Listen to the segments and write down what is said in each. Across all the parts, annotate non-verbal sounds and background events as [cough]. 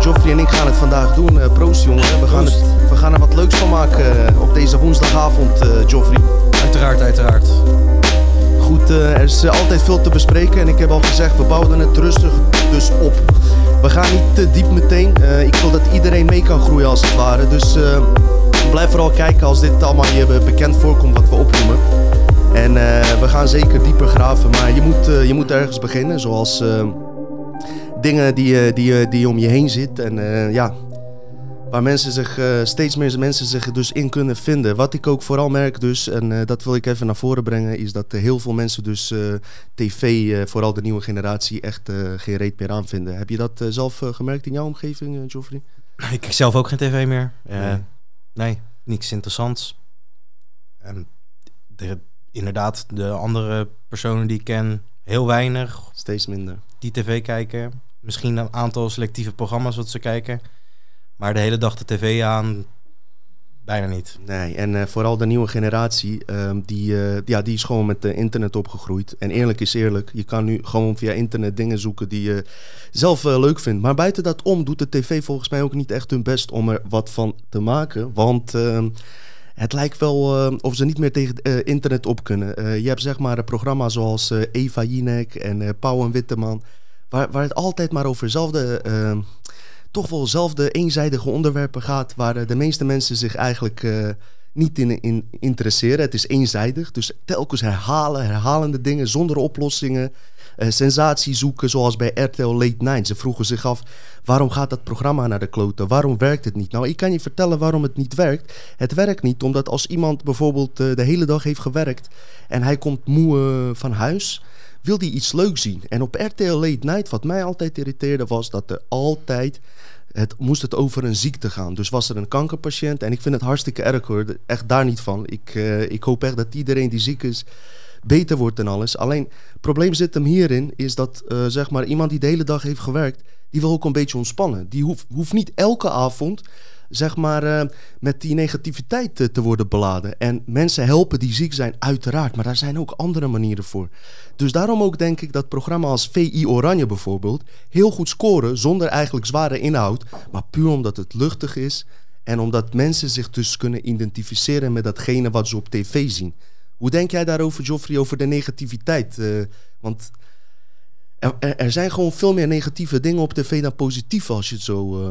Joffrey en ik gaan het vandaag doen. proost jongen, we gaan, het, we gaan er wat leuks van maken op deze woensdagavond, Joffrey. Uiteraard, uiteraard. Goed, er is altijd veel te bespreken en ik heb al gezegd, we bouwden het rustig dus op. We gaan niet te diep meteen. ik wil dat iedereen mee kan groeien als het ware. Dus blijf vooral kijken als dit allemaal je bekend voorkomt wat we opnoemen. En uh, we gaan zeker dieper graven, maar je moet, uh, je moet ergens beginnen. Zoals uh, dingen die, die, die om je heen zitten. En ja, waar mensen zich, steeds meer mensen zich dus in kunnen vinden. Wat ik ook vooral merk dus, en dat wil ik even naar voren brengen, is dat heel veel mensen dus tv, vooral de nieuwe generatie, echt geen reet meer aanvinden. Heb je dat zelf gemerkt in jouw omgeving, Geoffrey? [laughs] Ik kijk zelf ook geen tv meer. Nee. Nee, niks interessants. En de, inderdaad, de andere personen die ik ken, heel weinig. Steeds minder. Die tv kijken. Misschien een aantal selectieve programma's wat ze kijken. Maar de hele dag de tv aan, bijna niet. Nee, en uh, vooral de nieuwe generatie, um, die, uh, ja, die is gewoon met internet opgegroeid. En eerlijk is eerlijk, je kan nu gewoon via internet dingen zoeken die je zelf uh, leuk vindt. Maar buiten dat om doet de tv volgens mij ook niet echt hun best om er wat van te maken. Want ehm, het lijkt wel of ze niet meer tegen internet op kunnen. je hebt zeg maar programma's zoals Eva Jinek en Pauw en Witteman... Waar, het altijd maar over dezelfde ehm, toch wel zelfde eenzijdige onderwerpen gaat waar de meeste mensen zich eigenlijk uh, niet in, in, interesseren. Het is eenzijdig, dus telkens herhalen, herhalende dingen zonder oplossingen. Uh, sensatie zoeken, zoals bij RTL Late Night. Ze vroegen zich af, waarom gaat dat programma naar de kloten? Waarom werkt het niet? Nou, ik kan je vertellen waarom het niet werkt. Het werkt niet omdat als iemand bijvoorbeeld de hele dag heeft gewerkt... en hij komt moe van huis wil hij iets leuks zien. En op RTL Late Night, wat mij altijd irriteerde, was dat er altijd het, moest het over een ziekte gaan. Dus was er een kankerpatiënt. En ik vind het hartstikke erg hoor. Echt daar niet van. Ik, uh, ik hoop echt dat iedereen die ziek is beter wordt en alles. Alleen het probleem zit hem hierin, is dat uh, zeg maar iemand die de hele dag heeft gewerkt, die wil ook een beetje ontspannen. Die hoeft, hoeft niet elke avond zeg maar, uh, met die negativiteit te, te, worden beladen. En mensen helpen die ziek zijn, uiteraard. Maar daar zijn ook andere manieren voor. Dus daarom ook denk ik dat programma's als VI Oranje bijvoorbeeld... heel goed scoren zonder eigenlijk zware inhoud. Maar puur omdat het luchtig is... en omdat mensen zich dus kunnen identificeren met datgene wat ze op tv zien. Hoe denk jij daarover, Joffrey, over de negativiteit? Uh, want... Er, er, zijn gewoon veel meer negatieve dingen op tv dan positieve als je het zo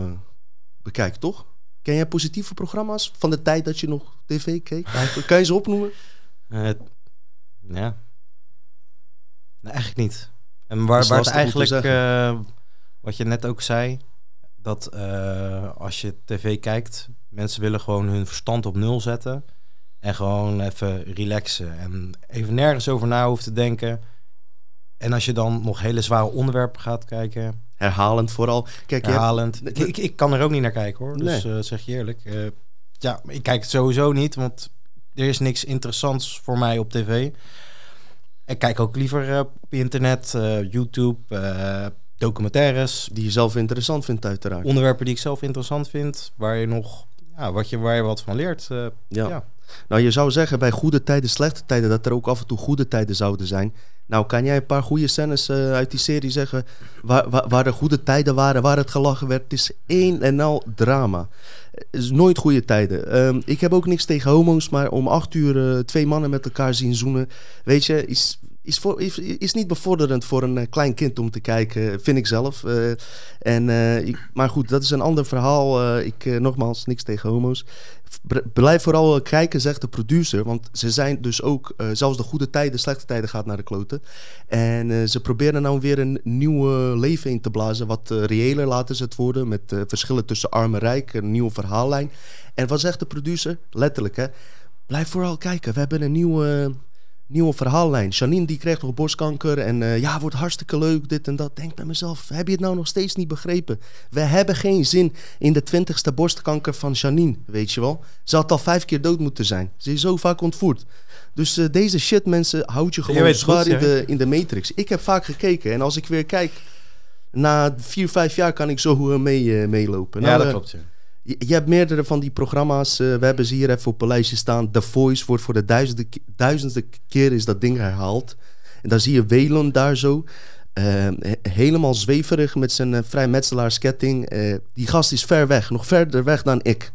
bekijkt, toch? Ken jij positieve programma's van de tijd dat je nog tv keek? [laughs] kan je ze opnoemen? Uh, ja. Nee, eigenlijk niet. En waar, waar het eigenlijk, uh, wat je net ook zei, dat uh, als je tv kijkt, mensen willen gewoon hun verstand op nul zetten en gewoon even relaxen en even nergens over na hoeven te denken. En als je dan nog hele zware onderwerpen gaat kijken, herhalend vooral. Kijk, herhalend. Hebt... Ik, ik, kan er ook niet naar kijken hoor. Dus nee. uh, zeg je eerlijk. Uh, ja, ik kijk het sowieso niet, want er is niks interessants voor mij op tv. Ik kijk ook liever uh, op internet, YouTube, documentaires. Die je zelf interessant vindt, uiteraard. Onderwerpen die ik zelf interessant vind, waar je nog, ja, wat je, waar je wat van leert. ja. ja. Nou, je zou zeggen bij goede tijden, slechte tijden, dat er ook af en toe goede tijden zouden zijn. Nou, kan jij een paar goede scènes uh, uit die serie zeggen waar, waar, er goede tijden waren, waar het gelachen werd? Het is één en al drama. Het is nooit goede tijden. Um, ik heb ook niks tegen homo's, maar om acht uur uh, twee mannen met elkaar zien zoenen, weet je, is, is, voor, is, niet bevorderend voor een uh, klein kind om te kijken, vind ik zelf. Uh, en, ik, maar goed, dat is een ander verhaal. ik, nogmaals, niks tegen homo's. Blijf vooral kijken, zegt de producer. Want ze zijn dus ook, zelfs de goede tijden, slechte tijden gaat naar de kloten. En ze proberen nou weer een nieuw leven in te blazen. Wat reëler laten ze het worden. Met verschillen tussen arm en rijk. Een nieuwe verhaallijn. En wat zegt de producer? Letterlijk, hè. Blijf vooral kijken. We hebben een nieuwe nieuwe verhaallijn. Janine die kreeg nog borstkanker en uh, ja, wordt hartstikke leuk, dit en dat. Denk bij mezelf, heb je het nou nog steeds niet begrepen? We hebben geen zin in de twintigste borstkanker van Janine, weet je wel. Ze had al vijf keer dood moeten zijn. Ze is zo vaak ontvoerd. Dus uh, deze shit, mensen, houd je gewoon je zwaar in, de, in de matrix. Ik heb vaak gekeken en als ik weer kijk, na vier, vijf jaar kan ik zo uh, mee, meelopen. Nou, ja, dat klopt, ja. Je, hebt meerdere van die programma's. we hebben ze hier even op lijstje staan. The Voice wordt voor de duizendste, duizendste keer is dat ding herhaald. En dan zie je Welon daar zo. helemaal zweverig met zijn uh, vrijmetselaarsketting. die gast is ver weg, nog verder weg dan ik.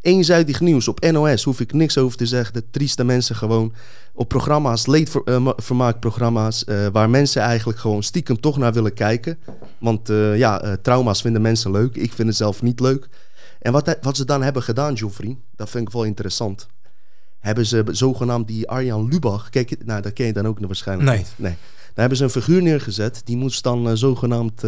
Eenzijdig nieuws op NOS, hoef ik niks over te zeggen. De trieste mensen gewoon op programma's, leedvermaakprogramma's, waar mensen eigenlijk gewoon stiekem toch naar willen kijken. Want ja, trauma's vinden mensen leuk. Ik vind het zelf niet leuk. En wat, wat ze dan hebben gedaan, Joffrey, dat vind ik wel interessant. Hebben ze zogenaamd die Arjan Lubach, kijk, nou, dat ken je dan ook nog waarschijnlijk nee. niet. Nee. Daar hebben ze een figuur neergezet, die moest dan zogenaamd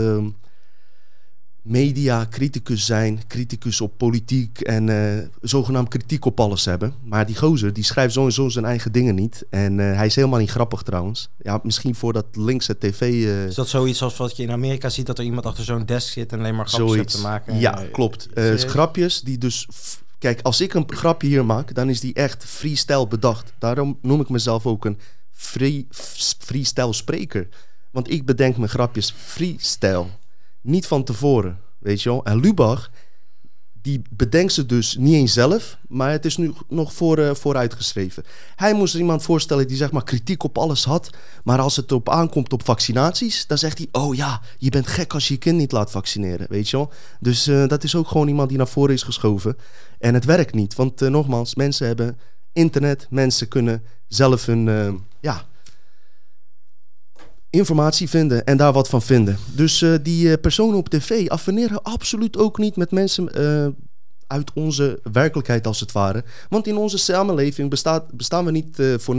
ehm, media criticus zijn, criticus op politiek en uh, zogenaamd kritiek op alles hebben. Maar die gozer, die schrijft sowieso zijn eigen dingen niet. En uh, hij is helemaal niet grappig trouwens. Ja, misschien voor dat linkse tv... Uh, eh, is dat zoiets als wat je in Amerika ziet, dat er iemand achter zo'n desk zit en alleen maar grapjes zoiets. te maken? Ja, klopt. grapjes die dus... Kijk, als ik een grapje hier maak, dan is die echt freestyle bedacht. Daarom noem ik mezelf ook een free, freestyle spreker. Want ik bedenk mijn grapjes freestyle. Niet van tevoren, weet je wel. En Lubach, die bedenkt ze dus niet eens zelf, maar het is nu nog voor, uh, vooruitgeschreven. Hij moest iemand voorstellen die zeg maar kritiek op alles had, maar als het erop aankomt op vaccinaties, dan zegt hij: Oh ja, je bent gek als je je kind niet laat vaccineren, weet je wel. Dus uh, dat is ook gewoon iemand die naar voren is geschoven. En het werkt niet, want uh, nogmaals, mensen hebben internet, mensen kunnen zelf hun ja, informatie vinden en daar wat van vinden. Dus uh, die uh, personen op tv affineren absoluut ook niet met mensen uh, uit onze werkelijkheid als het ware. Want in onze samenleving bestaat, bestaan we niet voor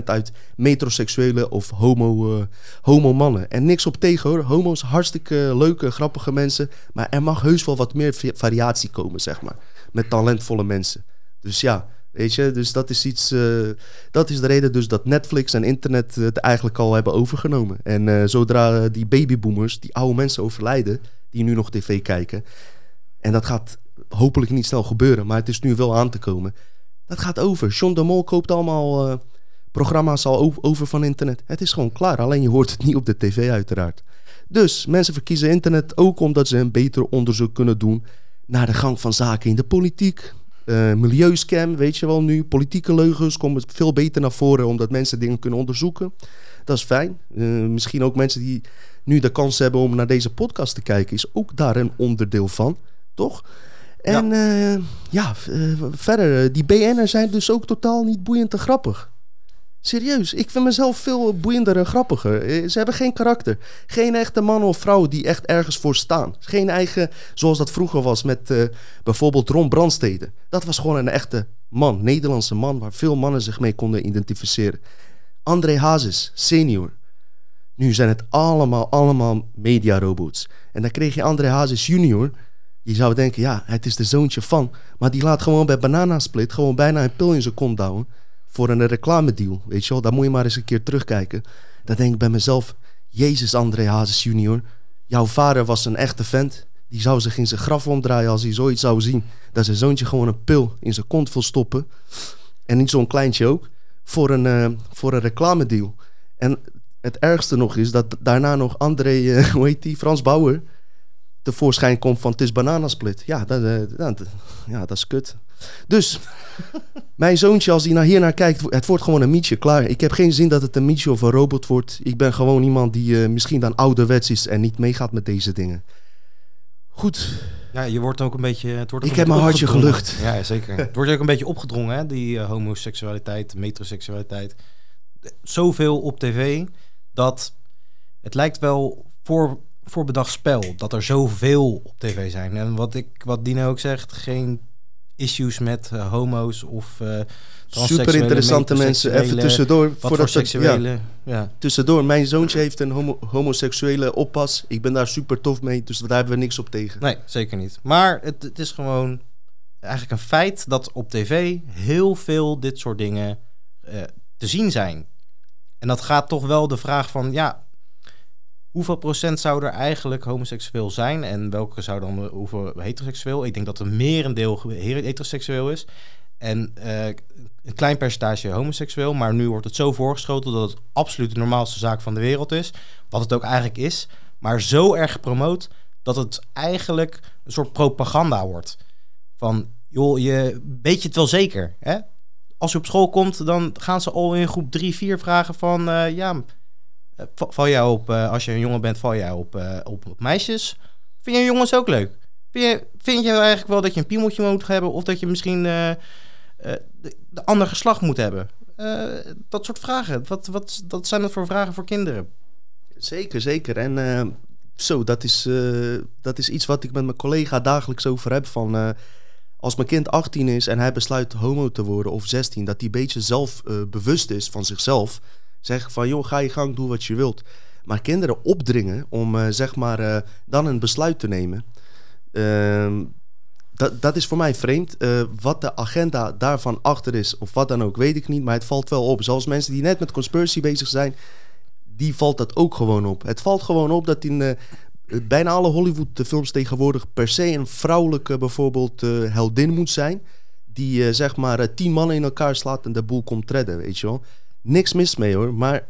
99% uit metroseksuele of homo, homo mannen. En niks op tegen hoor. Homo's hartstikke leuke, grappige mensen. Maar er mag heus wel wat meer variatie komen, zeg maar. Met talentvolle mensen. Dus ja, Weet je, dus dat is iets. Uh, dat is de reden dus dat Netflix en internet het eigenlijk al hebben overgenomen. En uh, zodra die babyboomers, die oude mensen overlijden, die nu nog tv kijken. En dat gaat hopelijk niet snel gebeuren, maar het is nu wel aan te komen. Dat gaat over. John de Mol koopt allemaal uh, programma's al over van internet. Het is gewoon klaar, alleen je hoort het niet op de tv uiteraard. Dus mensen verkiezen internet ook omdat ze een beter onderzoek kunnen doen naar de gang van zaken in de politiek, uh, milieuscam, weet je wel nu. Politieke leugens komen veel beter naar voren omdat mensen dingen kunnen onderzoeken. Dat is fijn. Uh, misschien ook mensen die nu de kans hebben om naar deze podcast te kijken, is ook daar een onderdeel van, toch? En ja, uh, ja verder, die BN'ers zijn dus ook totaal niet boeiend en grappig. Serieus, ik vind mezelf veel boeiender en grappiger. Eh, ze hebben geen karakter. Geen echte man of vrouw die echt ergens voor staan. Geen eigen, zoals dat vroeger was met uh, bijvoorbeeld Ron Brandstede. Dat was gewoon een echte man, Nederlandse man, waar veel mannen zich mee konden identificeren. André Hazes, senior. Nu zijn het allemaal, allemaal mediarobots. En dan kreeg je André Hazes junior. Je zou denken, ja, het is de zoontje van. Maar die laat gewoon bij Banana Split gewoon bijna een pil in zijn kont douwen voor een reclamedeal. Weet je wel, daar moet je maar eens een keer terugkijken. Dan denk ik bij mezelf, Jezus André Hazes junior, jouw vader was een echte vent. Die zou zich in zijn graf omdraaien als hij zoiets zou zien. Dat zijn zoontje gewoon een pil in zijn kont wil stoppen. En niet zo'n kleintje ook. Voor een, uh, voor een reclamedeal. En het ergste nog is dat daarna nog André, uh, [laughs] hoe heet die, Frans Bauer... tevoorschijn komt van het is bananasplit. Ja, dat, uh, dat, ja, dat is kut. Dus mijn zoontje, als hij naar hier naar kijkt, het wordt gewoon een mietje, klaar. Ik heb geen zin dat het een mietje of een robot wordt. Ik ben gewoon iemand die uh, misschien dan ouderwets is en niet meegaat met deze dingen. Goed. Ja, je wordt ook een beetje... Het wordt ik heb mijn hartje gelucht. Ja, zeker. [laughs] het wordt ook een beetje opgedrongen, hè? die uh, homoseksualiteit, metroseksualiteit. Zoveel op tv, dat het lijkt wel voor, voorbedacht spel, dat er zoveel op tv zijn. En wat, ik, wat Dino ook zegt, geen issues met uh, homo's of uh, super interessante mensen. Even tussendoor, voordat seksuele, ja, ja. Tussendoor, mijn zoontje heeft een homo homoseksuele oppas. Ik ben daar super tof mee, dus daar hebben we niks op tegen. Nee, zeker niet. Maar het, het is gewoon eigenlijk een feit dat op tv heel veel dit soort dingen uh, te zien zijn. En dat gaat toch wel de vraag van, ja, hoeveel procent zou er eigenlijk homoseksueel zijn en welke zou dan hoeveel heteroseksueel? Ik denk dat een merendeel heteroseksueel is en uh, een klein percentage homoseksueel, maar nu wordt het zo voorgeschoten dat het absoluut de normaalste zaak van de wereld is, wat het ook eigenlijk is, maar zo erg gepromoot dat het eigenlijk een soort propaganda wordt. Van, joh, je weet je het wel zeker, hè? Als je op school komt, dan gaan ze al in groep 3, 4 vragen van... Uh, ja, val jij op, uh, als je een jongen bent, val jij op, op, op meisjes? Vind je jongens ook leuk? Vind je, vind je eigenlijk wel dat je een piemeltje moet hebben... of dat je misschien de, de ander geslacht moet hebben? dat soort vragen. Wat, wat dat zijn dat voor vragen voor kinderen? Zeker, zeker. En zo, dat is, dat is iets wat ik met mijn collega dagelijks over heb. Van, als mijn kind 18 is en hij besluit homo te worden of 16, dat hij een beetje zelf bewust is van zichzelf. Zeg van, joh, ga je gang, doe wat je wilt. Maar kinderen opdringen om zeg maar dan een besluit te nemen. Ehm, dat, dat is voor mij vreemd. wat de agenda daarvan achter is, of wat dan ook, weet ik niet. Maar het valt wel op. Zoals mensen die net met conspiracy bezig zijn, die valt dat ook gewoon op. Het valt gewoon op dat in bijna alle Hollywood-films tegenwoordig per se een vrouwelijke bijvoorbeeld heldin moet zijn. Die zeg maar tien mannen in elkaar slaat en de boel komt redden, weet je wel. Niks mis mee hoor, maar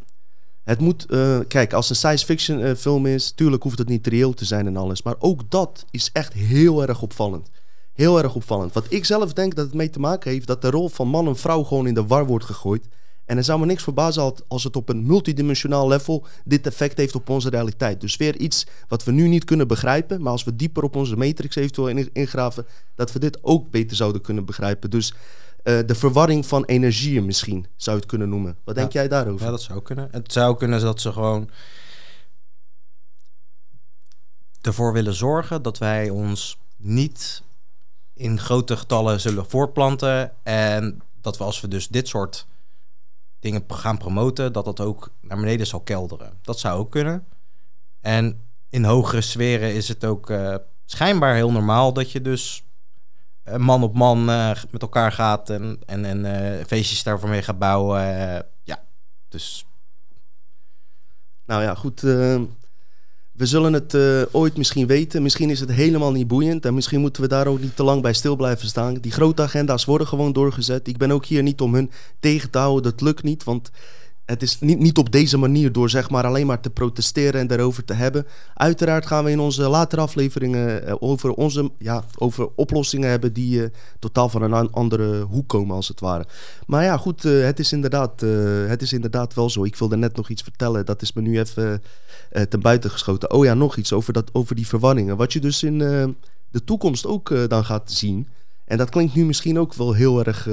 het moet... kijk, als een science fiction film is, tuurlijk hoeft het niet reëel te zijn en alles. Maar ook dat is echt heel erg opvallend. Heel erg opvallend. Wat ik zelf denk dat het mee te maken heeft... dat de rol van man en vrouw gewoon in de war wordt gegooid... En er zou me niks verbazen als het op een multidimensionaal level dit effect heeft op onze realiteit. Dus weer iets wat we nu niet kunnen begrijpen, maar als we dieper op onze matrix eventueel ingraven, dat we dit ook beter zouden kunnen begrijpen. Dus uh, de verwarring van energieën misschien, zou je het kunnen noemen. Wat denk jij daarover? Ja, dat zou kunnen. Het zou kunnen dat ze gewoon ervoor willen zorgen dat wij ons niet in grote getallen zullen voortplanten. En dat we als we dus dit soort dingen gaan promoten, dat dat ook naar beneden zal kelderen. Dat zou ook kunnen. En in hogere sferen is het ook uh, schijnbaar heel normaal dat je dus man op man uh, met elkaar gaat en, en, en feestjes daarvoor mee gaat bouwen. ja, dus. Nou ja, goed. We zullen het uh, ooit misschien weten. Misschien is het helemaal niet boeiend. En misschien moeten we daar ook niet te lang bij stil blijven staan. Die grote agenda's worden gewoon doorgezet. Ik ben ook hier niet om hun tegen te houden. Dat lukt niet. Want het is niet, niet op deze manier door zeg maar alleen maar te protesteren en daarover te hebben. Uiteraard gaan we in onze latere afleveringen eh, over, onze, ja, over oplossingen hebben die uh, totaal van een andere hoek komen als het ware. Maar ja, goed, uh, het, is inderdaad, het is inderdaad wel zo. Ik wilde net nog iets vertellen, dat is me nu even ten buiten geschoten. Oh ja, nog iets over, dat, over die verwarringen. Wat je dus in de toekomst ook dan gaat zien. En dat klinkt nu misschien ook wel heel erg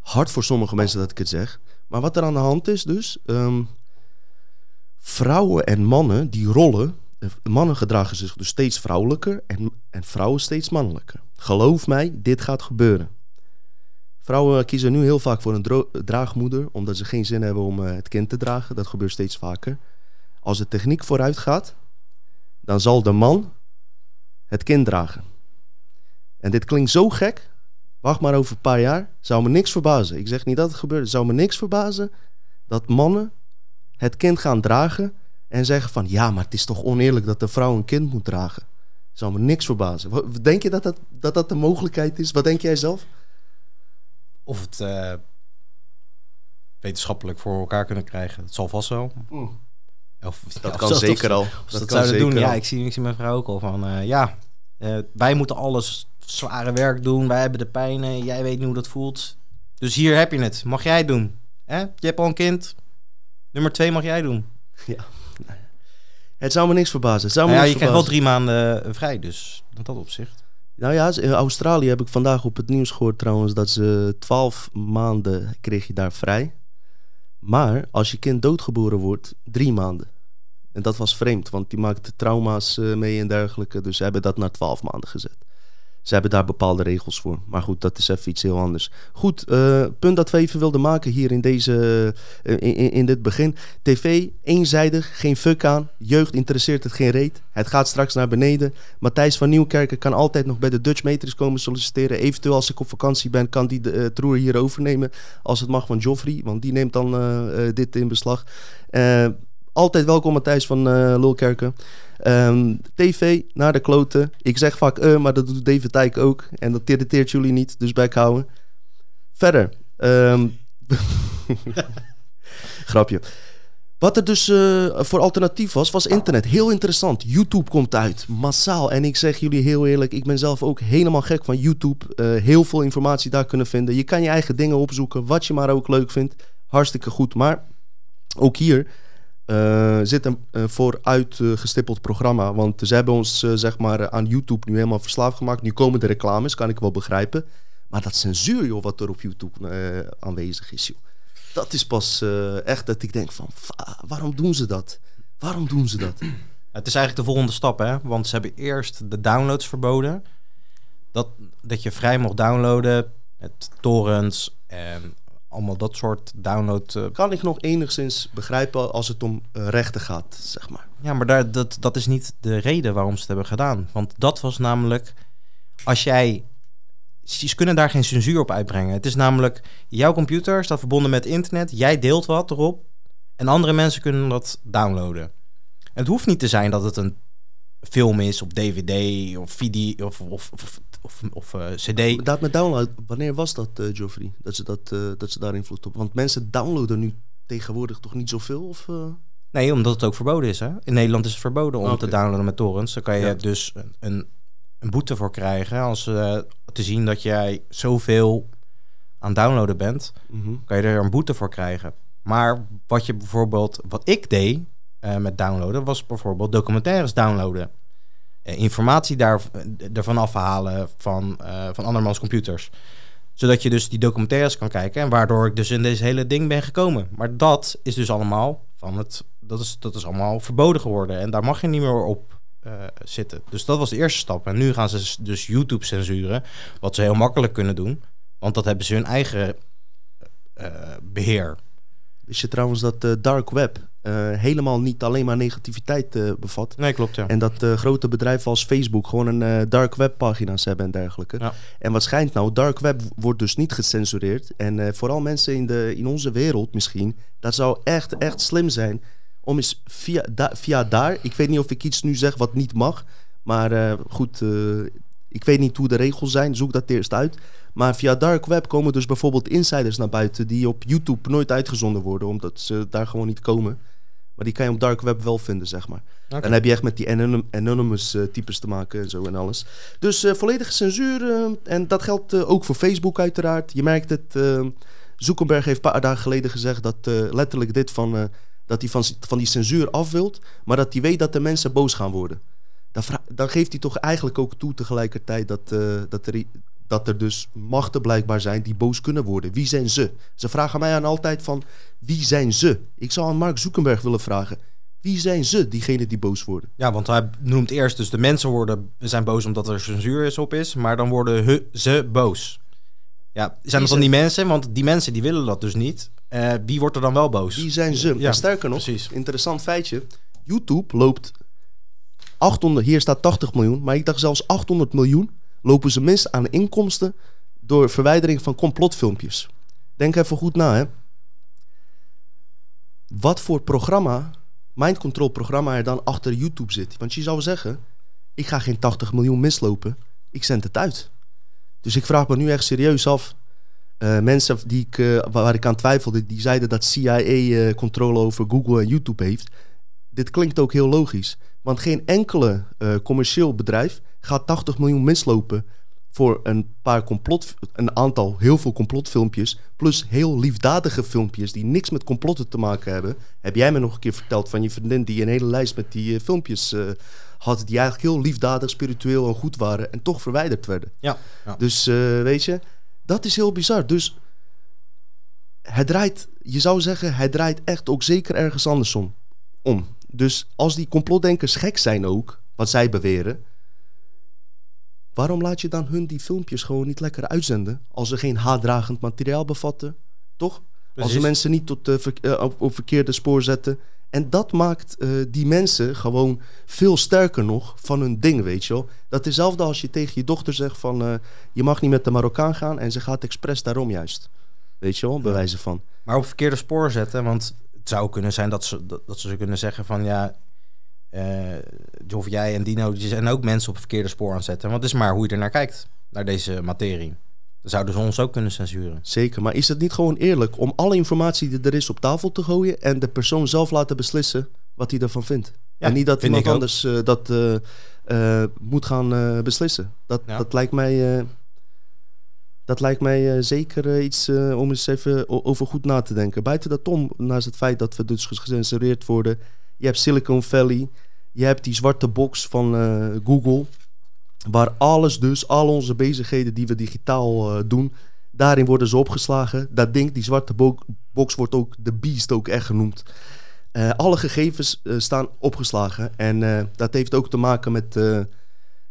hard voor sommige mensen dat ik het zeg. Maar wat er aan de hand is dus, um, vrouwen en mannen die rollen, eh, mannen gedragen zich dus steeds vrouwelijker en, en vrouwen steeds mannelijker. Geloof mij, dit gaat gebeuren. Vrouwen kiezen nu heel vaak voor een draagmoeder, omdat ze geen zin hebben om uh, het kind te dragen. Dat gebeurt steeds vaker. Als de techniek vooruit gaat, dan zal de man het kind dragen. En dit klinkt zo gek, Wacht maar over een paar jaar. Zou me niks verbazen. Ik zeg niet dat het gebeurt. Zou me niks verbazen dat mannen het kind gaan dragen en zeggen van ja, maar het is toch oneerlijk dat een vrouw een kind moet dragen. Zou me niks verbazen. Denk je dat dat, dat, dat de mogelijkheid is? Wat denk jij zelf? Of het uh, wetenschappelijk voor elkaar kunnen krijgen. Het zal vast wel. Mm. Of, dat kan zeker al. dat, dat zouden doen. Al. Ja, ik zie, ik zie mijn vrouw ook al van uh, ja, uh, wij moeten alles zware werk doen. Wij hebben de pijnen. Jij weet niet hoe dat voelt. Dus hier heb je het. Mag jij doen. Hè? Je hebt al een kind. Nummer twee mag jij doen. Ja. Het zou me niks verbazen. Het zou me nou ja, je krijgt wel drie maanden eh, vrij, dus in dat opzicht. Nou ja, in Australië heb ik vandaag op het nieuws gehoord trouwens dat ze twaalf maanden kreeg je daar vrij. Maar als je kind doodgeboren wordt, drie maanden. En dat was vreemd, want die maakte trauma's eh, mee en dergelijke. Dus ze hebben dat naar twaalf maanden gezet. Ze hebben daar bepaalde regels voor. Maar goed, dat is even iets heel anders. Goed, uh, punt dat we even wilden maken hier in, deze, uh, in, in, dit begin. TV, eenzijdig, geen fuck aan. Jeugd interesseert het geen reet. Het gaat straks naar beneden. Matthijs van Nieuwkerken kan altijd nog bij de Dutch Matrix komen solliciteren. Eventueel als ik op vakantie ben, kan die de troer hier overnemen. Als het mag van Joffrey, want die neemt dan dit in beslag. altijd welkom Matthijs van Lulkerken. Um, TV, naar de kloten. Ik zeg vaak uh, maar dat doet David Tijk ook. En dat irriteert jullie niet, dus bek houden. Verder. Um, [laughs] grapje. Wat er dus uh, voor alternatief was, was internet. Heel interessant. YouTube komt uit, massaal. En ik zeg jullie heel eerlijk, ik ben zelf ook helemaal gek van YouTube. Uh, heel veel informatie daar kunnen vinden. Je kan je eigen dingen opzoeken, wat je maar ook leuk vindt. Hartstikke goed. Maar ook hier uh, zit een vooruitgestippeld programma. Want ze hebben ons zeg maar aan YouTube nu helemaal verslaafd gemaakt. Nu komen de reclames, kan ik wel begrijpen. Maar dat censuur, joh, wat er op YouTube aanwezig is, joh dat is pas echt dat ik denk van, waarom doen ze dat? Waarom doen ze dat? [clears throat] Het is eigenlijk de volgende stap, hè? Want ze hebben eerst de downloads verboden. Dat, dat je vrij mocht downloaden met torrents en allemaal dat soort download. Uh... Kan ik nog enigszins begrijpen als het om uh, rechten gaat, zeg maar. Ja, maar daar, dat, dat is niet de reden waarom ze het hebben gedaan. Want dat was namelijk, als jij ze kunnen daar geen censuur op uitbrengen. Het is namelijk, jouw computer staat verbonden met internet, jij deelt wat erop en andere mensen kunnen dat downloaden. het hoeft niet te zijn dat het een film is op DVD of video of, of, of, of, of uh, CD. Dat met download, wanneer was dat, uh, Geoffrey? Dat ze, dat, uh, dat ze daar invloed op? Want mensen downloaden nu tegenwoordig toch niet zoveel? Of, Nee, omdat het ook verboden is. Hè? In Nederland is het verboden om te downloaden met torrents. Dan kan je dus een, een, een, boete voor krijgen als te zien dat jij zoveel aan downloaden bent, mhm. kan je er een boete voor krijgen. Maar wat je bijvoorbeeld, wat ik deed met downloaden, was bijvoorbeeld documentaires downloaden. Uh, informatie daar, uh, ervan afhalen van, van andermans computers. Zodat je dus die documentaires kan kijken en waardoor ik dus in deze hele ding ben gekomen. Maar dat is dus allemaal van het, dat is, dat is allemaal verboden geworden. En daar mag je niet meer op uh, zitten. Dus dat was de eerste stap. En nu gaan ze dus YouTube censuren, wat ze heel makkelijk kunnen doen, want dat hebben ze hun eigen uh, beheer. Is je trouwens dat uh, dark web helemaal niet alleen maar negativiteit bevat? Nee, klopt ja. En dat grote bedrijven als Facebook gewoon een dark web pagina's hebben en dergelijke. Ja. En wat schijnt nou, dark web wordt dus niet gecensureerd. En vooral mensen in, de, in onze wereld misschien, dat zou echt, echt slim zijn om eens via, via daar, ik weet niet of ik iets nu zeg wat niet mag, maar goed, ik weet niet hoe de regels zijn, zoek dat eerst uit. Maar via dark web komen dus bijvoorbeeld insiders naar buiten die op YouTube nooit uitgezonden worden, omdat ze daar gewoon niet komen. Maar die kan je op dark web wel vinden, zeg maar. Okay. Dan heb je echt met die anonymous uh, types te maken en zo en alles. Dus volledige censuur. en dat geldt ook voor Facebook uiteraard. Je merkt het. Zuckerberg heeft een paar dagen geleden gezegd dat letterlijk dit van dat hij van, van die censuur af wilt, maar dat hij weet dat de mensen boos gaan worden. Dan, dan geeft hij toch eigenlijk ook toe tegelijkertijd dat, dat, er, dat er dus machten blijkbaar zijn die boos kunnen worden. Wie zijn ze? Ze vragen mij aan altijd van wie zijn ze? Ik zou aan Mark Zuckerberg willen vragen. Wie zijn ze, diegenen die boos worden? Ja, want hij noemt eerst dus de mensen worden, zijn boos omdat er censuur is op is, maar dan worden ze boos. Ja, zijn dat dan die mensen? Want die mensen die willen dat dus niet. Uh, wie wordt er dan wel boos? Wie zijn ze? Ja, sterker nog, precies. interessant feitje. YouTube loopt 800, hier staat 80 miljoen, maar ik dacht zelfs 800 miljoen lopen ze mis aan inkomsten door verwijdering van complotfilmpjes. Denk even goed na, hè. Wat voor programma, mind control programma er dan achter YouTube zit. Want je zou zeggen, ik ga geen 80 miljoen mislopen, ik zend het uit. Dus ik vraag me nu echt serieus af. Uh, mensen die ik, uh, waar ik aan twijfelde, die zeiden dat CIA eh, controle over Google en YouTube heeft. Dit klinkt ook heel logisch. Want geen enkele commercieel bedrijf gaat 80 miljoen mislopen voor een paar complot, een aantal, heel veel complotfilmpjes, plus heel liefdadige filmpjes die niks met complotten te maken hebben. Heb jij me nog een keer verteld van je vriendin die een hele lijst met die filmpjes had die eigenlijk heel liefdadig, spiritueel en goed waren en toch verwijderd werden. Ja. ja. Dus uh, weet je, dat is heel bizar. Dus het draait, je zou zeggen, het draait echt ook zeker ergens andersom om. Dus als die complotdenkers gek zijn ook, wat zij beweren, waarom laat je dan hun die filmpjes gewoon niet lekker uitzenden als ze geen haatdragend materiaal bevatten? Toch? Als ze mensen niet tot, uh, ver, uh, op, op verkeerde spoor zetten en dat maakt uh, die mensen gewoon veel sterker nog van hun ding, weet je wel. Dat is hetzelfde als je tegen je dochter zegt van... Je mag niet met de Marokkaan gaan en ze gaat expres daarom juist. Weet je wel, bewijzen van. Maar op verkeerde spoor zetten, want zou kunnen zijn dat ze, dat, dat ze kunnen zeggen van... ja, uh, of jij en Dino, die zijn ook mensen op verkeerde spoor aan zetten. Want het is maar hoe je er naar kijkt, naar deze materie. Dan zouden ze ons ook kunnen censuren. Zeker, maar is het niet gewoon eerlijk om alle informatie die er is op tafel te gooien en de persoon zelf laten beslissen wat hij ervan vindt? Ja, en niet dat iemand anders uh, dat uh, moet gaan beslissen. Dat, ja. dat lijkt mij, dat lijkt mij zeker iets om eens even over goed na te denken. Buiten dat om, naast het feit dat we dus gecensureerd worden, je hebt Silicon Valley, je hebt die zwarte box van Google. Waar alles dus, al onze bezigheden die we digitaal doen, daarin worden ze opgeslagen. Dat ding, die zwarte bo box wordt ook de beast ook echt genoemd. Alle gegevens staan opgeslagen. En dat heeft ook te maken met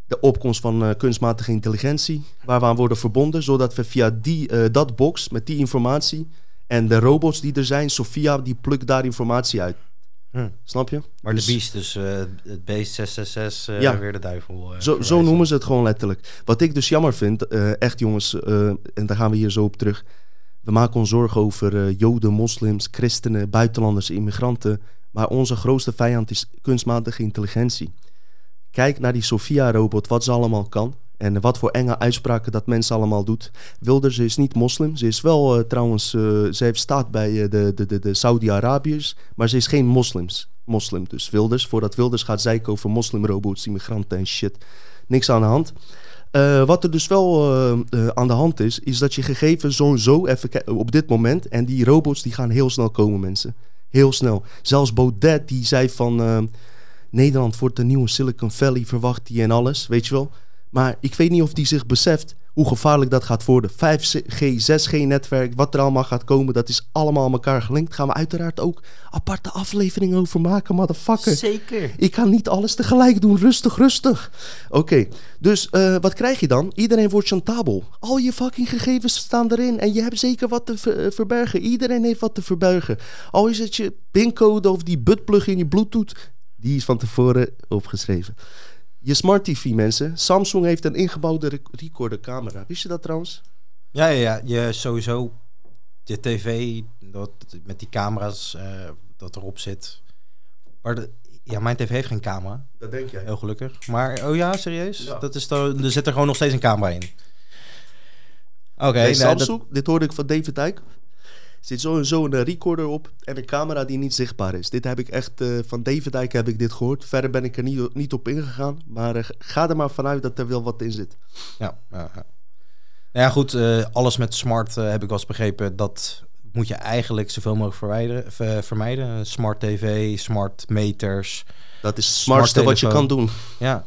de opkomst van kunstmatige intelligentie. Waar we aan worden verbonden. Zodat we via die, dat box, met die informatie... En de robots die er zijn, Sophia, die plukt daar informatie uit. Hm. Snap je? Maar de dus- beest, dus uh, het beest 666, uh, ja. weer de duivel. Zo, zo noemen ze het gewoon letterlijk. Wat ik dus jammer vind, echt jongens, en daar gaan we hier zo op terug. We maken ons zorgen over joden, moslims, christenen, buitenlanders, immigranten. Maar onze grootste vijand is kunstmatige intelligentie. Kijk naar die Sophia-robot, wat ze allemaal kan. En wat voor enge uitspraken dat mensen allemaal doet. Wilders is niet moslim. Ze is wel uh, trouwens, uh, ze heeft staat bij uh, de, de, de, de Saudi-Arabiërs. Maar ze is geen moslims. Moslim dus. Wilders. Voordat Wilders gaat zeiken over moslimrobots, immigranten en shit. Niks aan de hand. wat er dus wel aan de hand is, is dat je gegevens sowieso even op dit moment. En die robots die gaan heel snel komen, mensen. Heel snel. Zelfs Baudet die zei van Nederland wordt de nieuwe Silicon Valley, verwacht die en alles. Weet je wel? Maar ik weet niet of die zich beseft hoe gevaarlijk dat gaat worden. 5G, 6G-netwerk, wat er allemaal gaat komen, dat is allemaal aan elkaar gelinkt. Gaan we uiteraard ook aparte afleveringen over maken, motherfucker. Zeker. Ik kan niet alles tegelijk doen. Rustig, rustig. Oké, dus uh, wat krijg je dan? Iedereen wordt chantabel. Al je fucking gegevens staan erin en je hebt zeker wat te ver eh, verbergen. Iedereen heeft wat te verbergen. Al is het je pincode of die buttplug in je Bluetooth, die is van tevoren opgeschreven. Je smart TV, mensen. Samsung heeft een ingebouwde recorder camera. Wist je dat trouwens? Ja, ja, ja. Je sowieso je tv dat, met die camera's uh, dat erop zit. Maar de, ja, mijn tv heeft geen camera. Dat denk jij. Heel gelukkig. Maar, oh ja, serieus? Dat is dan, er zit er gewoon nog steeds een camera in. Oké. Okay, Samsung, dit hoorde ik van David Dijk zit sowieso een recorder op en een camera die niet zichtbaar is. Dit heb ik echt uh, van David Dijk heb ik dit gehoord. Verder ben ik er niet, niet op ingegaan. Maar uh, ga er maar vanuit dat er wel wat in zit. Ja, ja, ja. Nou ja, goed. Uh, alles met smart heb ik wel eens begrepen. Dat moet je eigenlijk zoveel mogelijk verwijderen, vermijden. Smart tv, smart meters. Dat is het smartste wat je kan doen. Ja,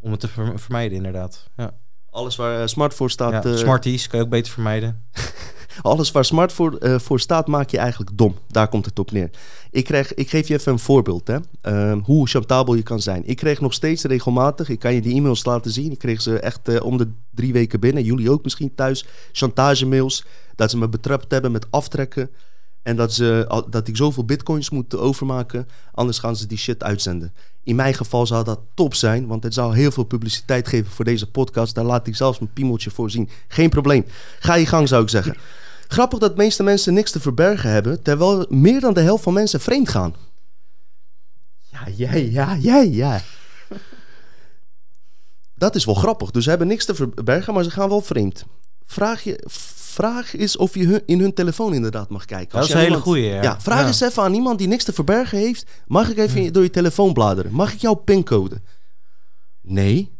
om het te vermijden inderdaad. Ja. Alles waar smart voor staat. Ja, smarties kan je ook beter vermijden. [laughs] Alles waar smart voor, uh, voor staat, maak je eigenlijk dom. Daar komt het op neer. Ik, kreeg, ik geef je even een voorbeeld, hè. Uh, hoe chantabel je kan zijn. Ik kreeg nog steeds regelmatig, ik kan je die e-mails laten zien. Ik kreeg ze echt uh, om de drie weken binnen. Jullie ook misschien thuis. Chantage-mails. Dat ze me betrapt hebben met aftrekken. En dat, ze, dat ik zoveel bitcoins moet overmaken. Anders gaan ze die shit uitzenden. In mijn geval zou dat top zijn, want het zou heel veel publiciteit geven voor deze podcast. Daar laat ik zelfs mijn piemeltje voor zien. Geen probleem. Ga je gang, zou ik zeggen. Grappig dat de meeste mensen niks te verbergen hebben, terwijl meer dan de helft van mensen vreemd gaan. Ja, jij, ja, jij, ja. Dat is wel grappig. Dus ze hebben niks te verbergen, maar ze gaan wel vreemd. Vraag, je, vraag is of je in hun telefoon inderdaad mag kijken. Als dat is een hele goede. Ja. ja. vraag ja. eens even aan iemand die niks te verbergen heeft. Mag ik even door je telefoon bladeren? Mag ik jouw pincode? Nee.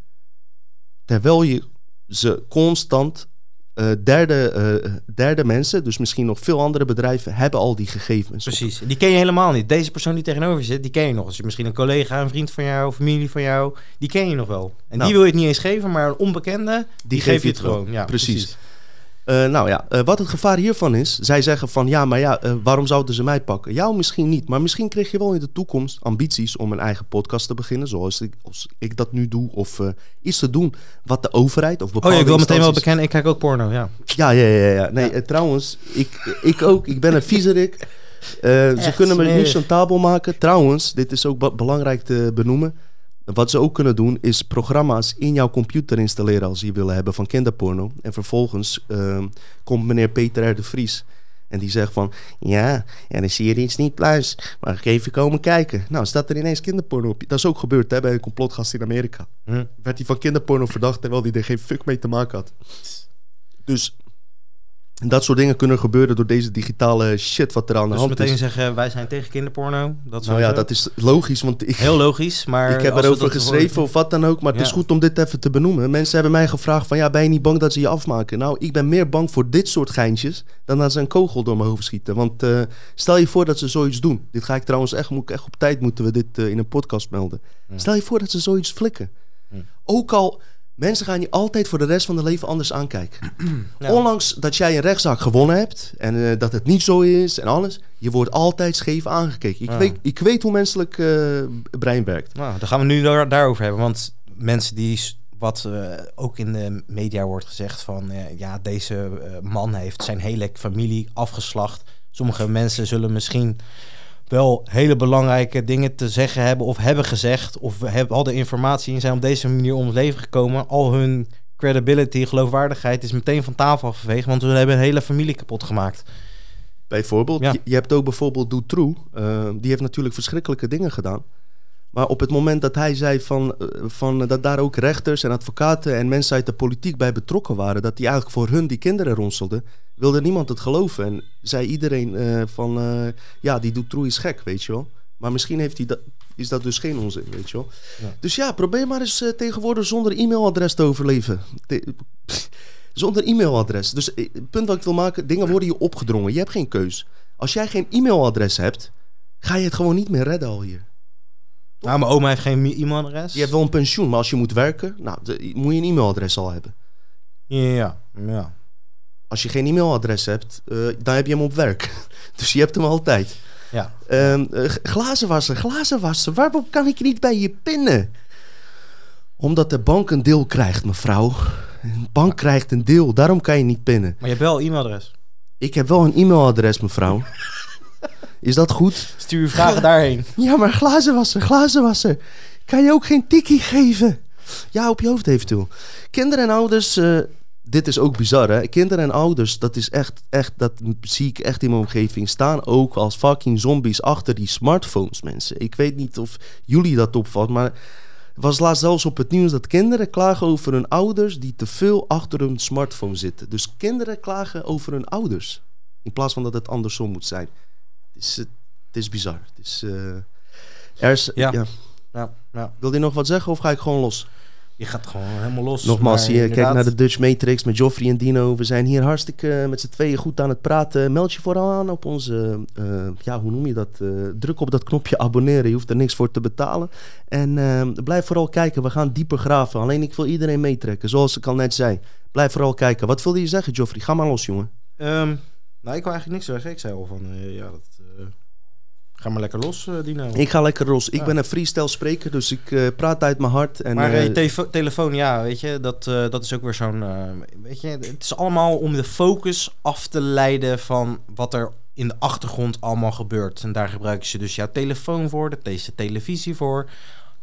Terwijl je ze constant uh, derde, uh, derde mensen, dus misschien nog veel andere bedrijven, hebben al die gegevens. Precies, die ken je helemaal niet. Deze persoon die tegenover je zit, die ken je nog. Je misschien een collega, een vriend van jou, familie van jou, die ken je nog wel. En nou. die wil je het niet eens geven, maar een onbekende, die, die geef je het gewoon. Ja, precies. precies. Uh, nou ja, uh, wat het gevaar hiervan is, zij zeggen van ja, maar ja, uh, waarom zouden ze mij pakken? Jou misschien niet, maar misschien kreeg je wel in de toekomst ambities om een eigen podcast te beginnen, zoals ik, als ik dat nu doe, of iets te doen wat de overheid of bepaalde Oh, ik wil meteen wel bekennen, ik kijk ook porno, ja. Ja, ja, ja, ja. Nee, ja. trouwens, ik, ik ook, ik ben een viezerik. ze kunnen me niet chantabel maken. Trouwens, dit is ook belangrijk te benoemen. Wat ze ook kunnen doen is programma's in jouw computer installeren als je willen hebben van kinderporno. En vervolgens uh, komt meneer Peter R. de Vries en die zegt van ja, en dan zie je iets niet pluis. Ik even komen kijken? Nou, staat er ineens kinderporno op. Dat is ook gebeurd hè, bij een complotgast in Amerika. Hm. Werd hij van kinderporno verdacht terwijl hij er geen fuck mee te maken had. Dus dat soort dingen kunnen gebeuren door deze digitale shit wat er aan de dus hand is. meteen zeggen, wij zijn tegen kinderporno. Dat nou ja, dat is logisch. Want ik, Heel logisch, maar... Ik heb erover geschreven of wat dan ook. Maar het is goed om dit even te benoemen. Mensen hebben mij gevraagd van... Ja, ben je niet bang dat ze je afmaken? Nou, ik ben meer bang voor dit soort geintjes... dan dat ze een kogel door mijn hoofd schieten. Want uh, stel je voor dat ze zoiets doen. Dit ga ik trouwens echt... Moet ik echt op tijd moeten we dit uh, in een podcast melden. Stel je voor dat ze zoiets flikken. Ook al Mensen gaan je altijd voor de rest van hun leven anders aankijken. [clears throat] Ondanks dat jij een rechtszaak gewonnen hebt en uh, dat het niet zo is en alles, je wordt altijd scheef aangekeken. Ik, weet, ik weet hoe menselijk uh, brein werkt. Nou, dan gaan we nu daar, daarover hebben. Want mensen die, wat uh, ook in de media wordt gezegd van, ja, deze man heeft zijn hele familie afgeslacht. Sommige mensen zullen misschien wel hele belangrijke dingen te zeggen hebben of hebben gezegd of hebben al de informatie en zijn op deze manier om het leven gekomen. Al hun credibility, geloofwaardigheid is meteen van tafel geveegd, want we hebben een hele familie kapot gemaakt. Bijvoorbeeld, ja. je, je, hebt ook bijvoorbeeld Dutroux, uh, die heeft natuurlijk verschrikkelijke dingen gedaan. Maar op het moment dat hij zei van, uh, van dat daar ook rechters en advocaten en mensen uit de politiek bij betrokken waren, dat die eigenlijk voor hun die kinderen ronselden, wilde niemand het geloven. En zei iedereen uh, van, uh, ja, die doet troei is gek, weet je wel. Maar misschien heeft hij dat, is dat dus geen onzin, weet je wel. Ja. Dus ja, probeer maar eens uh, tegenwoordig zonder e-mailadres te overleven. Te zonder e-mailadres. Dus het punt wat ik wil maken, dingen worden je opgedrongen. Je hebt geen keus. Als jij geen e-mailadres hebt, ga je het gewoon niet meer redden al hier. Nou, mijn oma heeft geen e-mailadres. Je hebt wel een pensioen, maar als je moet werken, nou, de, moet je een e-mailadres al hebben. Ja, ja. Als je geen e-mailadres hebt, uh, dan heb je hem op werk. [laughs] dus je hebt hem altijd. Ja. Um, uh, glazen wassen, glazen wassen. Waarom kan ik niet bij je pinnen? Omdat de bank een deel krijgt, mevrouw. Een bank ja. krijgt een deel, daarom kan je niet pinnen. Maar je hebt wel een e-mailadres. Ik heb wel een e-mailadres, mevrouw. [laughs] Is dat goed? Stuur je vragen daarheen. [laughs] Ja, maar glazen wassen, glazen wassen. Kan je ook geen tikkie geven? Ja, op je hoofd eventueel. Kinderen en ouders uh, dit is ook bizar, hè? Kinderen en ouders, dat is echt, echt, dat zie ik echt in mijn omgeving staan ook als fucking zombies achter die smartphones, mensen. Ik weet niet of jullie dat opvalt, maar was laatst zelfs op het nieuws dat kinderen klagen over hun ouders die te veel achter hun smartphone zitten. Dus kinderen klagen over hun ouders, in plaats van dat het andersom moet zijn. Het is, het is bizar. Het is, uh, er is, ja. Ja. Ja, ja. Wil je nog wat zeggen of ga ik gewoon los? Je gaat gewoon helemaal los. Nogmaals, hier, kijk naar de Dutch Matrix met Joffrey en Dino. We zijn hier hartstikke met z'n tweeën goed aan het praten. Meld je vooral aan op onze, uh, ja, hoe noem je dat? Uh, druk op dat knopje abonneren. Je hoeft er niks voor te betalen. En uh, blijf vooral kijken. We gaan dieper graven. Alleen ik wil iedereen meetrekken, zoals ik al net zei. Blijf vooral kijken. Wat wilde je zeggen, Joffrey? Ga maar los, jongen. Um, nou, ik wil eigenlijk niks zeggen. Ik zei al van, ja, dat... Ga maar lekker los, uh, Dino. Ik ga lekker los. Ik ben een freestyle spreker, dus ik uh, praat uit mijn hart. En, maar uh, te telefoon, ja, weet je, dat, dat is ook weer zo'n... weet je, het is allemaal om de focus af te leiden van wat er in de achtergrond allemaal gebeurt. En daar gebruiken ze dus jouw telefoon voor, de deze televisie voor.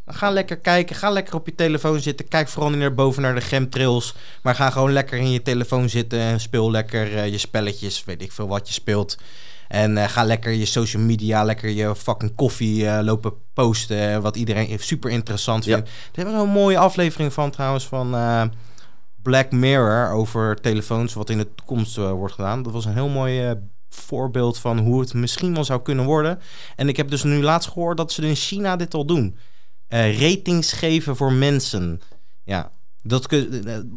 Ga lekker kijken, ga lekker op je telefoon zitten. Kijk vooral niet naar boven naar de chemtrails. Maar ga gewoon lekker in je telefoon zitten en speel lekker je spelletjes. Weet ik veel wat je speelt. En uh, ga lekker je social media, lekker je fucking koffie uh, lopen posten. Wat iedereen super interessant vindt. Ja. Er hebben we een mooie aflevering van trouwens van uh, Black Mirror over telefoons. Wat in de toekomst wordt gedaan. Dat was een heel mooi voorbeeld van hoe het misschien wel zou kunnen worden. En ik heb dus nu laatst gehoord dat ze in China dit al doen. ratings geven voor mensen. Ja, dat, eh,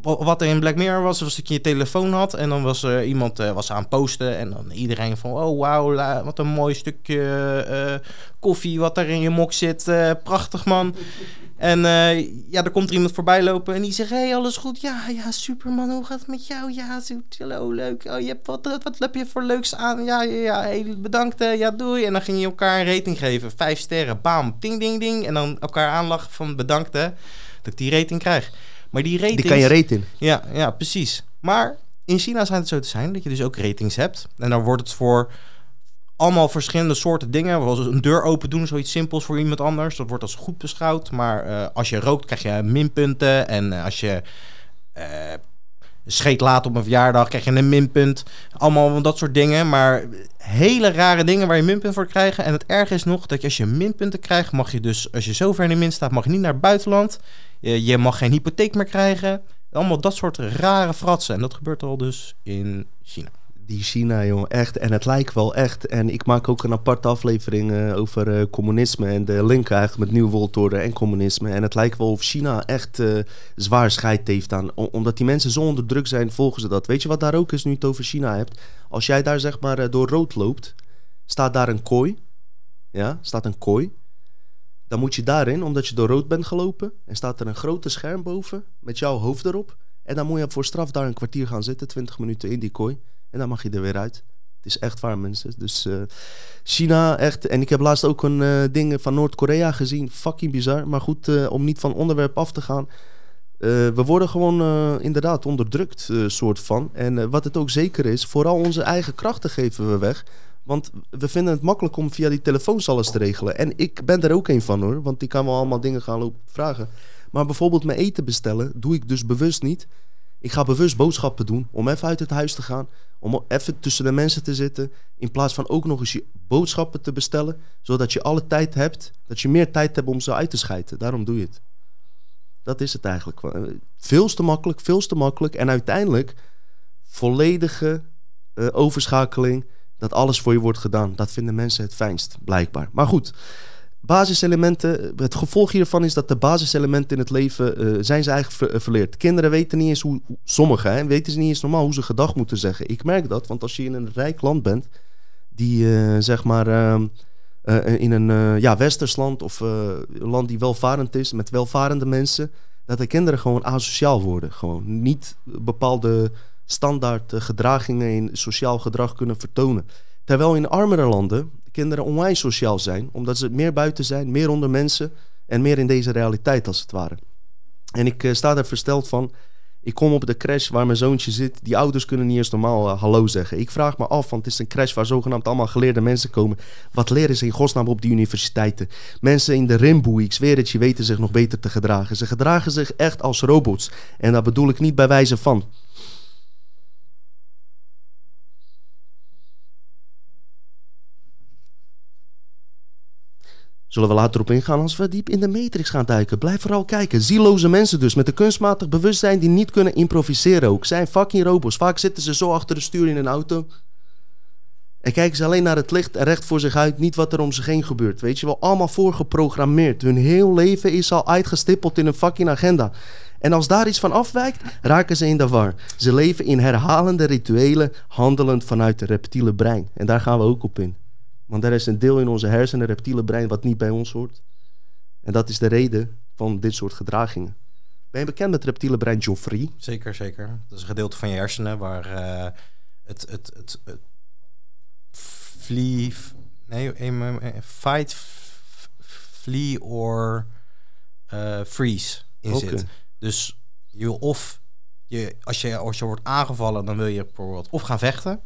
wat er in Black Mirror was, was dat je je telefoon had en dan was er iemand uh, was aan posten en dan iedereen van oh wauw, wat een mooi stukje uh, koffie wat er in je mok zit, prachtig man. En ja, er komt iemand voorbij lopen en die zegt hey alles goed, ja ja super man, hoe gaat het met jou? Ja, hallo leuk, oh je hebt wat, wat heb je voor leuks aan? Ja ja ja, hey, bedankt, ja doei. En dan ging je elkaar een rating geven, vijf sterren, bam, ding ding ding en dan elkaar aanlachen van bedankt hè, dat ik die rating krijg. Maar die ratings... Die kan je raten. Ja, ja, precies. Maar in China schijnt het zo te zijn dat je dus ook ratings hebt. En dan wordt het voor allemaal verschillende soorten dingen. Zoals een deur open doen, zoiets simpels voor iemand anders. Dat wordt als goed beschouwd. Maar uh, als je rookt, krijg je minpunten. En uh, als je uh, scheet laat op een verjaardag, krijg je een minpunt. Allemaal dat soort dingen. Maar hele rare dingen waar je minpunt voor krijgt. En het erg is nog dat je als je minpunten krijgt, mag je dus, als je zo ver in de min staat, mag je niet naar het buitenland. Je, je mag geen hypotheek meer krijgen. Allemaal dat soort rare fratsen. En dat gebeurt al dus in China. Die China, jongen, echt. En het lijkt wel echt. En ik maak ook een aparte aflevering uh, over uh, communisme en de link eigenlijk met Nieuw World en communisme. En het lijkt wel of China echt zwaar scheid heeft aan. omdat die mensen zo onder druk zijn, volgen ze dat. Weet je wat daar ook is, nu het over China hebt? Als jij daar zeg maar door rood loopt, staat daar een kooi. Ja, staat een kooi. Dan moet je daarin, omdat je door rood bent gelopen, en staat er een grote scherm boven met jouw hoofd erop. En dan moet je voor straf daar een kwartier gaan zitten, 20 minuten in die kooi. En dan mag je er weer uit. Het is echt waar, mensen. Dus uh, China, echt. En ik heb laatst ook een uh, ding van Noord-Korea gezien. Fucking bizar. Maar goed, uh, om niet van onderwerp af te gaan. we worden gewoon inderdaad onderdrukt, soort van. En wat het ook zeker is, vooral onze eigen krachten geven we weg. Want we vinden het makkelijk om via die telefoons alles te regelen. En ik ben er ook een van hoor. Want die kan wel allemaal dingen gaan lopen vragen. Maar bijvoorbeeld mijn eten bestellen, doe ik dus bewust niet. Ik ga bewust boodschappen doen om even uit het huis te gaan. Om even tussen de mensen te zitten. In plaats van ook nog eens je boodschappen te bestellen. Zodat je alle tijd hebt. Dat je meer tijd hebt om ze uit te schijten. Daarom doe je het. Dat is het eigenlijk. Veel te makkelijk, veel te makkelijk. En uiteindelijk volledige uh, overschakeling. Dat alles voor je wordt gedaan. Dat vinden mensen het fijnst, blijkbaar. Maar goed basiselementen. Het gevolg hiervan is dat de basiselementen in het leven uh, zijn ze eigenlijk ver, verleerd. Kinderen weten niet eens hoe, sommigen hè, weten ze niet eens normaal hoe ze gedag moeten zeggen. Ik merk dat, want als je in een rijk land bent, die uh, zeg maar uh, in een ja, westers land of land die welvarend is, met welvarende mensen, dat de kinderen gewoon asociaal worden. Gewoon niet bepaalde standaard gedragingen in sociaal gedrag kunnen vertonen. Terwijl in armere landen kinderen onwijs sociaal zijn, omdat ze meer buiten zijn, meer onder mensen en meer in deze realiteit als het ware. En ik uh, sta er versteld van. Ik kom op de crash waar mijn zoontje zit. Die ouders kunnen niet eens normaal uh, hallo zeggen. Ik vraag me af, want het is een crash waar zogenaamd allemaal geleerde mensen komen. Wat leren ze in godsnaam op die universiteiten? Mensen in de rimboe, ik zweer het je, weten zich nog beter te gedragen. Ze gedragen zich echt als robots. En dat bedoel ik niet bij wijze van. Zullen we later op ingaan als we diep in de matrix gaan duiken. Blijf vooral kijken. Zieloze mensen dus, met een kunstmatig bewustzijn die niet kunnen improviseren ook. Zijn fucking robots. Vaak zitten ze zo achter de stuur in een auto. En kijken ze alleen naar het licht en recht voor zich uit, niet wat er om zich heen gebeurt. Weet je wel, allemaal voorgeprogrammeerd. Hun heel leven is al uitgestippeld in een fucking agenda. En als daar iets van afwijkt, raken ze in de war. Ze leven in herhalende rituelen, handelend vanuit het reptiele brein. En daar gaan we ook op in. Want er is een deel in onze hersenen, reptiele brein, wat niet bij ons hoort. En dat is de reden van dit soort gedragingen. Ben je bekend met het reptiele brein, Geoffrey? Zeker, zeker. Dat is een gedeelte van je hersenen waar uh, het, het, het, het flee, nee, fight, flee or uh, freeze in okay. zit. Dus je of je, als, je, als je wordt aangevallen, dan wil je bijvoorbeeld of gaan vechten,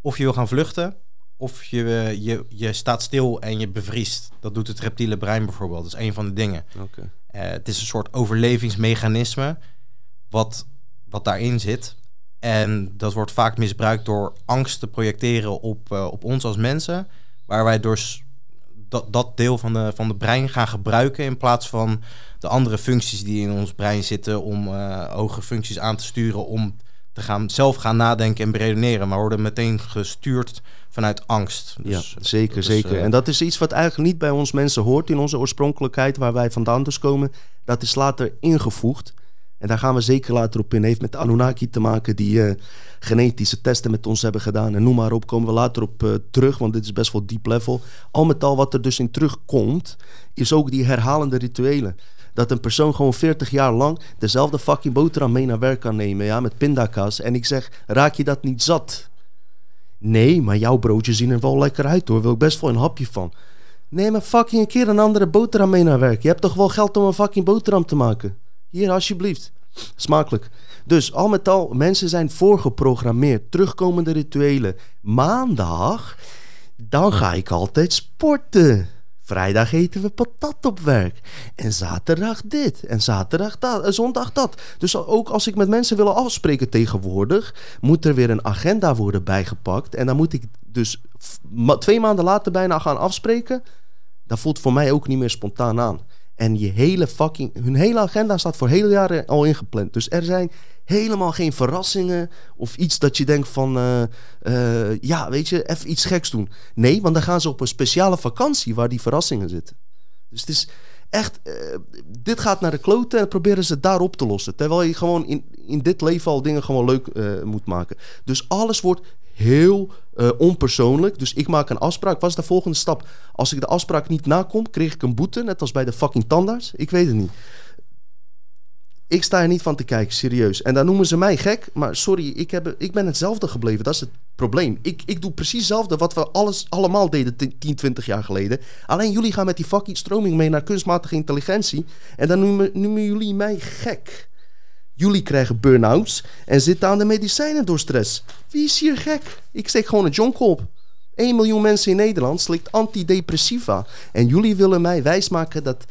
of je wil gaan vluchten, of je, je, je staat stil en je bevriest. Dat doet het reptiele brein bijvoorbeeld. Dat is een van de dingen. Okay. Uh, het is een soort overlevingsmechanisme wat, wat daarin zit. En dat wordt vaak misbruikt door angst te projecteren op, uh, op ons als mensen. Waar wij dus dat, dat deel van de, van de brein gaan gebruiken in plaats van de andere functies die in ons brein zitten om uh, hoge functies aan te sturen om te gaan, zelf gaan nadenken en beredeneren, maar worden meteen gestuurd vanuit angst. Dus ja, zeker, zeker. Eh, en dat is iets wat eigenlijk niet bij ons mensen hoort in onze oorspronkelijkheid, waar wij vandaan dus komen. Dat is later ingevoegd. En daar gaan we zeker later op in. Heeft met de Anunnaki te maken die uh, genetische testen met ons hebben gedaan. En noem maar op, komen we later op uh, terug, want dit is best wel diep level. Al met al wat er dus in terugkomt, is ook die herhalende rituelen dat een persoon gewoon 40 jaar lang dezelfde fucking boterham mee naar werk kan nemen, ja, met pindakaas. En ik zeg, raak je dat niet zat? Nee, maar jouw broodjes zien er wel lekker uit hoor, wil ik best wel een hapje van. Nee, maar fucking een keer een andere boterham mee naar werk. Je hebt toch wel geld om een fucking boterham te maken? Hier, alsjeblieft. Smakelijk. Dus al met al, mensen zijn voorgeprogrammeerd. Terugkomende rituelen. Maandag, dan ga ik altijd sporten. Vrijdag eten we patat op werk. En zaterdag dit. En zaterdag dat. En zondag dat. Dus ook als ik met mensen wil afspreken tegenwoordig, moet er weer een agenda worden bijgepakt. En dan moet ik dus twee maanden later bijna gaan afspreken. Dat voelt voor mij ook niet meer spontaan aan. En je hele fucking, hun hele agenda staat voor hele jaren al ingepland. Dus er zijn Helemaal geen verrassingen of iets dat je denkt van, eh, eh, ja, weet je, even iets geks doen. Nee, want dan gaan ze op een speciale vakantie waar die verrassingen zitten. Dus het is echt, uh, dit gaat naar de kloten en proberen ze daar op te lossen. Terwijl je gewoon in, in dit leven al dingen gewoon leuk moet maken. Dus alles wordt heel onpersoonlijk. Dus ik maak een afspraak. Wat is de volgende stap? Als ik de afspraak niet nakom, kreeg ik een boete. Net als bij de fucking tandarts. Ik weet het niet. Ik sta er niet van te kijken, serieus. En dan noemen ze mij gek, maar sorry, ik, heb, ik ben hetzelfde gebleven. Dat is het probleem. Ik, ik doe precies hetzelfde wat we alles, allemaal deden 10, 20 jaar geleden. Alleen jullie gaan met die fucking stroming mee naar kunstmatige intelligentie. En dan noemen, noemen jullie mij gek. Jullie krijgen burn-outs en zitten aan de medicijnen door stress. Wie is hier gek? Ik steek gewoon een jonk op. 1 miljoen mensen in Nederland slikt antidepressiva. En jullie willen mij wijsmaken dat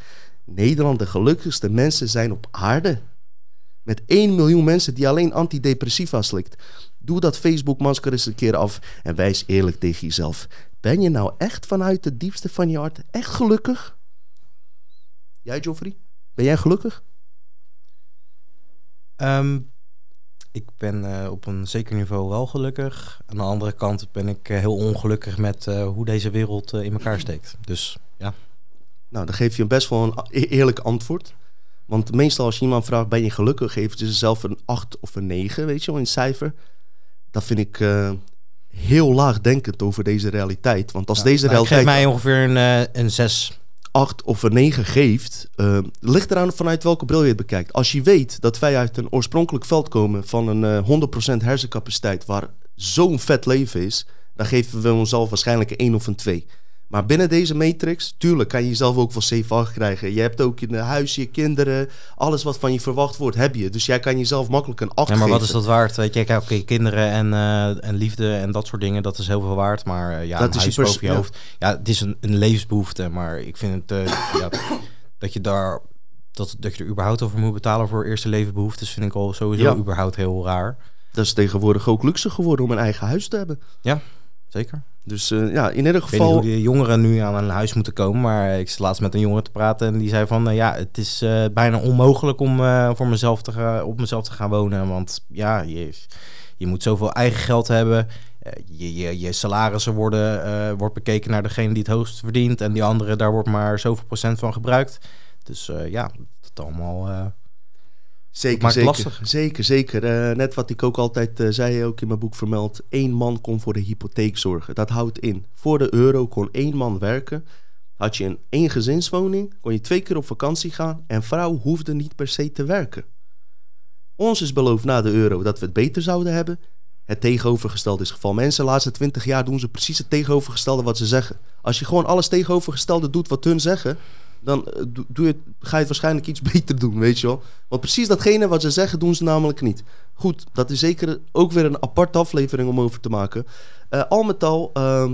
Nederland de gelukkigste mensen zijn op aarde. Met 1 miljoen mensen die alleen antidepressiva slikt. Doe dat Facebook-masker eens een keer af en wijs eerlijk tegen jezelf. Ben je nou echt vanuit het diepste van je hart echt gelukkig? Jij, Joffrey? Ben jij gelukkig? Ehm, ik ben uh, op een zeker niveau wel gelukkig. Aan de andere kant ben ik uh, heel ongelukkig met uh, hoe deze wereld in elkaar steekt. Dus ja. Nou, dan geef je best wel een e-, eerlijk antwoord. Want meestal als je iemand vraagt, ben je gelukkig? Geven ze zelf een 8 of een 9, weet je wel, in cijfer. Dat vind ik uh, heel laagdenkend over deze realiteit. Want als deze nou, realiteit... Geef mij ongeveer een, uh, een 6. 8 of een 9 geeft, uh, ligt eraan vanuit welke bril je het bekijkt. Als je weet dat wij uit een oorspronkelijk veld komen van een 100% hersencapaciteit waar zo'n vet leven is, dan geven we onszelf waarschijnlijk een 1 of een 2. Maar binnen deze matrix, tuurlijk, kan je jezelf ook wel 7-8 krijgen. Je hebt ook in huis je kinderen, alles wat van je verwacht wordt, heb je. Dus jij kan jezelf makkelijk een 8 ja, maar wat is dat waard? Weet je, kijk, oké, kinderen en, uh, en liefde en dat soort dingen, dat is heel veel waard. Maar uh, ja, dat is boven je hoofd. Ja, het is een, een levensbehoefte, maar ik vind het, uh, ja, dat je daar... Dat, dat je er überhaupt over moet betalen voor eerste levensbehoeftes, vind ik al sowieso ja. überhaupt heel raar. Dat is tegenwoordig ook luxe geworden om een eigen huis te hebben. Ja, zeker. Dus uh, ja, in ieder geval... Ik weet niet hoe de jongeren nu aan een huis moeten komen, maar ik zat laatst met een jongen te praten en die zei van, uh, ja, het is uh, bijna onmogelijk om voor mezelf te gaan, op mezelf te gaan wonen, want ja, je, je moet zoveel eigen geld hebben, je, je, je salarissen worden wordt bekeken naar degene die het hoogst verdient en die andere, daar wordt maar zoveel procent van gebruikt. Dus ja, dat allemaal Zeker, zeker, zeker, zeker. Uh, net wat ik ook altijd uh, zei, ook in mijn boek vermeld. één man kon voor de hypotheek zorgen. Dat houdt in. Voor de euro kon één man werken. Had je een één gezinswoning, kon je twee keer op vakantie gaan. En vrouw hoefde niet per se te werken. Ons is beloofd na de euro dat we het beter zouden hebben. Het tegenovergestelde is het geval. Mensen de laatste twintig jaar doen ze precies het tegenovergestelde wat ze zeggen. Als je gewoon alles tegenovergestelde doet wat hun zeggen, dan eh, doe je, ga je het waarschijnlijk iets [laughs] beter doen, weet je wel. Want precies datgene wat ze zeggen, doen ze namelijk niet. Goed, dat is zeker ook weer een aparte aflevering om over te maken. Uh, al met al, uh,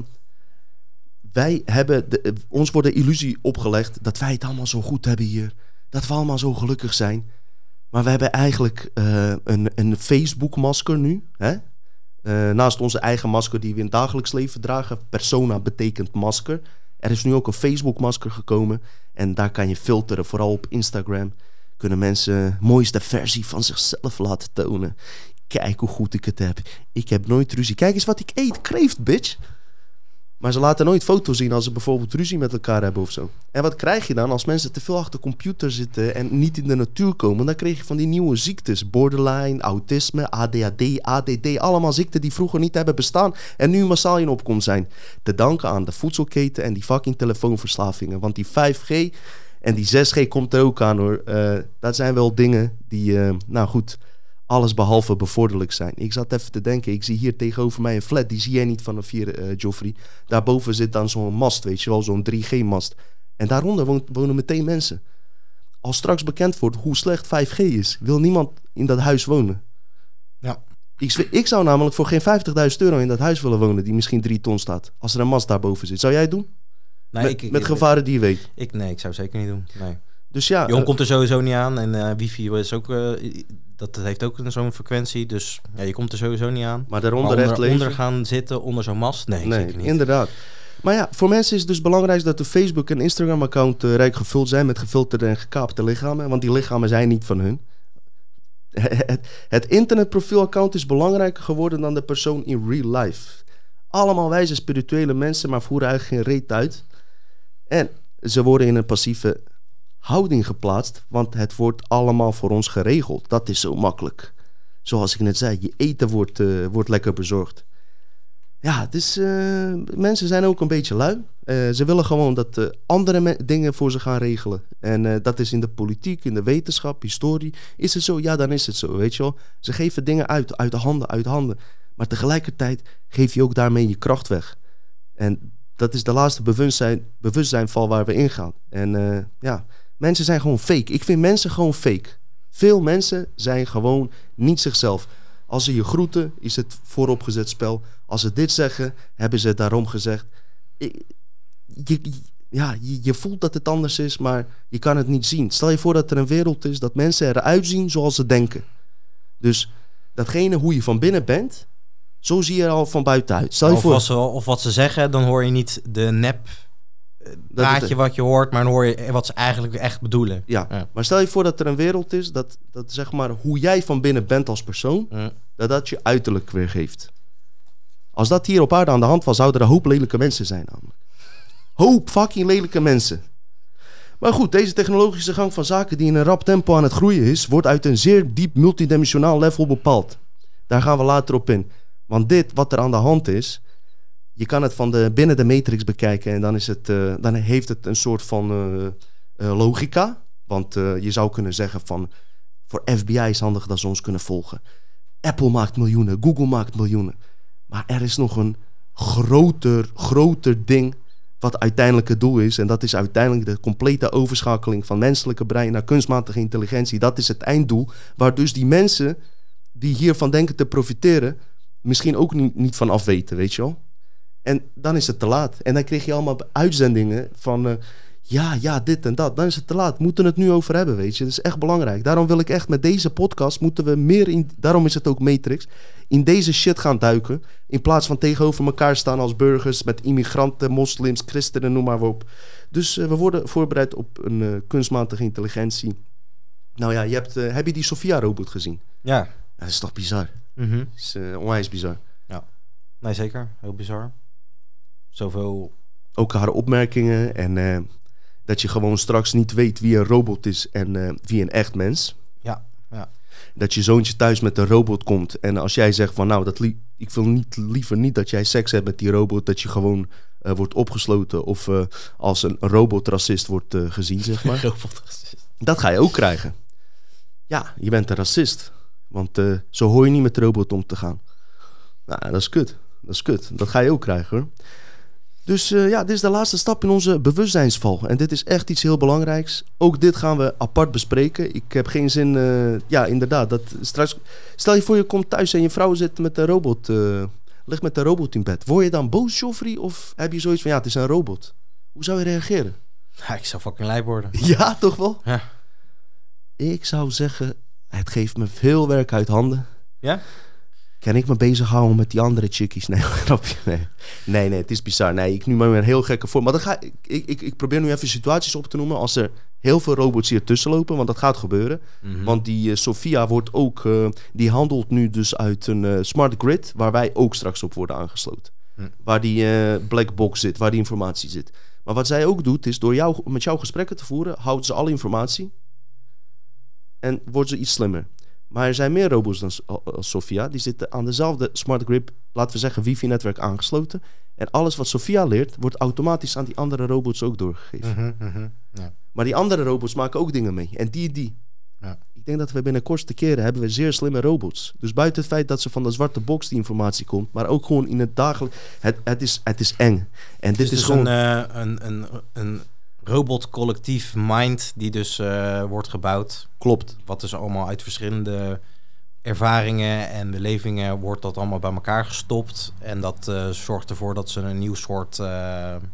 wij hebben, de, eh, ons wordt de illusie opgelegd dat wij het allemaal zo goed hebben hier. Dat we allemaal zo gelukkig zijn. Maar we hebben eigenlijk een, een Facebook-masker nu. Hè? Naast onze eigen masker die we in het dagelijks leven dragen. Persona betekent masker. Er is nu ook een Facebook-masker gekomen. En daar kan je filteren, vooral op Instagram. Kunnen mensen de mooiste versie van zichzelf laten tonen. Kijk hoe goed ik het heb. Ik heb nooit ruzie. Kijk eens wat ik eet. Kreeft, bitch. Maar ze laten nooit foto's zien als ze bijvoorbeeld ruzie met elkaar hebben of zo. En wat krijg je dan als mensen te veel achter de computer zitten en niet in de natuur komen? Dan krijg je van die nieuwe ziektes. Borderline, autisme, ADHD, ADD. Allemaal ziekten die vroeger niet hebben bestaan en nu massaal in opkomst zijn. Te danken aan de voedselketen en die fucking telefoonverslavingen. Want die 5G en die 6G komt er ook aan hoor. Uh, dat zijn wel dingen die, uh, nou goed alles behalve bevorderlijk zijn. Ik zat even te denken, ik zie hier tegenover mij een flat, die zie jij niet van een vier, uh, Joffrey. Daarboven zit dan zo'n mast, weet je wel, zo'n 3G-mast. En daaronder wonen meteen mensen. Als straks bekend wordt hoe slecht 5G is, wil niemand in dat huis wonen. Ja. Ik, ik zou namelijk voor geen 50.000 euro in dat huis willen wonen, die misschien drie ton staat. Als er een mast daarboven zit. Zou jij het doen? Nee, met, ik, met gevaren die je weet. Ik, nee, ik zou zeker niet doen. Nee. Dus ja, Jong uh, komt er sowieso niet aan en uh, wifi is ook uh, dat heeft ook zo'n frequentie. Dus ja, je komt er sowieso niet aan. Maar daaronder maar onder, onder gaan zitten, onder zo'n mast? Nee, nee niet. inderdaad. Maar ja, voor mensen is het dus belangrijk dat de Facebook- en Instagram-account uh, rijk gevuld zijn met gefilterde en gekaapte lichamen. Want die lichamen zijn niet van hun. [laughs] Het, het internetprofielaccount is belangrijker geworden dan de persoon in real life. Allemaal wijze spirituele mensen, maar voeren eigenlijk geen reet uit. En ze worden in een passieve houding geplaatst, want het wordt allemaal voor ons geregeld. Dat is zo makkelijk. Zoals ik net zei, je eten wordt, uh, wordt lekker bezorgd. Ja, dus uh, mensen zijn ook een beetje lui. Uh, ze willen gewoon dat andere dingen voor ze gaan regelen. En dat is in de politiek, in de wetenschap, historie. Is het zo? Ja, dan is het zo, weet je wel. Ze geven dingen uit, uit de handen, uit de handen. Maar tegelijkertijd geef je ook daarmee je kracht weg. En dat is de laatste bewustzijn, bewustzijnval waar we ingaan. En ja, mensen zijn gewoon fake. Ik vind mensen gewoon fake. Veel mensen zijn gewoon niet zichzelf. Als ze je groeten, is het vooropgezet spel. Als ze dit zeggen, hebben ze het daarom gezegd. Je, ja, je, je, voelt dat het anders is, maar je kan het niet zien. Stel je voor dat er een wereld is dat mensen eruit zien zoals ze denken. Dus datgene hoe je van binnen bent, zo zie je er al van buiten uit. Stel je of, voor... Wat ze, of wat ze zeggen, dan hoor je niet de nep praatje wat je hoort, maar dan hoor je wat ze eigenlijk echt bedoelen. Ja. maar stel je voor dat er een wereld is dat, dat zeg maar hoe jij van binnen bent als persoon, dat dat je uiterlijk weergeeft. Als dat hier op aarde aan de hand was, zouden er een hoop lelijke mensen zijn namelijk. Hoop fucking lelijke mensen. Maar goed, deze technologische gang van zaken die in een rap tempo aan het groeien is, wordt uit een zeer diep multidimensionaal level bepaald. Daar gaan we later op in. Want dit, wat er aan de hand is, je kan het van de, binnen de matrix bekijken en dan, is het, uh, dan heeft het een soort van uh, uh, logica. Want je zou kunnen zeggen van voor FBI is handig dat ze ons kunnen volgen. Apple maakt miljoenen, Google maakt miljoenen. Maar er is nog een groter, groter ding wat uiteindelijk het doel is. En dat is uiteindelijk de complete overschakeling van menselijke brein naar kunstmatige intelligentie. Dat is het einddoel. Waar dus die mensen die hiervan denken te profiteren, misschien ook niet, niet van afweten, weet je wel. En dan is het te laat. En dan kreeg je allemaal uitzendingen van... Uh, ja, ja, dit en dat. Dan is het te laat. We moeten het nu over hebben, weet je. Dat is echt belangrijk. Daarom wil ik echt met deze podcast... moeten we meer in... Daarom is het ook Matrix. In deze shit gaan duiken. In plaats van tegenover elkaar staan als burgers... met immigranten, moslims, christenen, noem maar op. Dus uh, we worden voorbereid op een uh, kunstmatige intelligentie. Nou ja, je hebt, heb je die Sophia-robot gezien? Ja. Dat is toch bizar? Mm -hmm. Dat is onwijs bizar. Ja. Nee, zeker. Heel bizar zoveel... Ook haar opmerkingen en uh, dat je gewoon straks niet weet wie een robot is en uh, wie een echt mens. Ja, ja. Dat je zoontje thuis met een robot komt en als jij zegt van nou, dat ik wil niet, liever niet dat jij seks hebt met die robot, dat je gewoon uh, wordt opgesloten of als een robotracist wordt gezien, zeg [laughs] maar. robotracist. Dat ga je ook krijgen. Ja, je bent een racist. Want zo hoor je niet met robot om te gaan. Nou, dat is kut. Dat is kut. Dat ga je ook krijgen hoor. Dus uh, ja, dit is de laatste stap in onze bewustzijnsval. En dit is echt iets heel belangrijks. Ook dit gaan we apart bespreken. Ik heb geen zin, uh, ja, inderdaad. Dat straks, stel je voor, je komt thuis en je vrouw zit met de robot, uh, ligt met de robot in bed. Word je dan boos, Joffrey? Of heb je zoiets van, ja, het is een robot? Hoe zou je reageren? Ja, ik zou fucking lijp worden. [laughs] Ja, toch wel? Ja. Ik zou zeggen, het geeft me veel werk uit handen. Ja? Kan ik me bezighouden met die andere chickies? [laughs] Nee, grapje. Nee. nee, nee, het is bizar. Nee, ik nu maar een heel gekke voor. Maar dan ga, ik, ik, ik probeer nu even situaties op te noemen. Als er heel veel robots hier tussen lopen, want dat gaat gebeuren. Mhm. Want die uh, Sophia wordt ook, uh, die handelt nu dus uit een uh, smart grid, waar wij ook straks op worden aangesloten. Mhm. Waar die black box zit, waar die informatie zit. Maar wat zij ook doet, is door jou, met jou gesprekken te voeren, houdt ze alle informatie. En wordt ze iets slimmer. Maar er zijn meer robots dan Sophia. Die zitten aan dezelfde smart grip, laten we zeggen, wifi-netwerk aangesloten. En alles wat Sophia leert, wordt automatisch aan die andere robots ook doorgegeven. Mm -hmm, ja. Maar die andere robots maken ook dingen mee. En die, die. Ja. Ik denk dat we binnen kortste keren hebben we zeer slimme robots. Dus buiten het feit dat ze van de zwarte box die informatie komt, maar ook gewoon in het dagelijks. Het, het, is, het is eng. En dit is, is dus gewoon. Een, uh, een, een, een robotcollectief mind die dus uh, wordt gebouwd. Klopt. Wat dus allemaal uit verschillende ervaringen en belevingen wordt dat allemaal bij elkaar gestopt. En dat uh, zorgt ervoor dat ze een nieuw soort uh,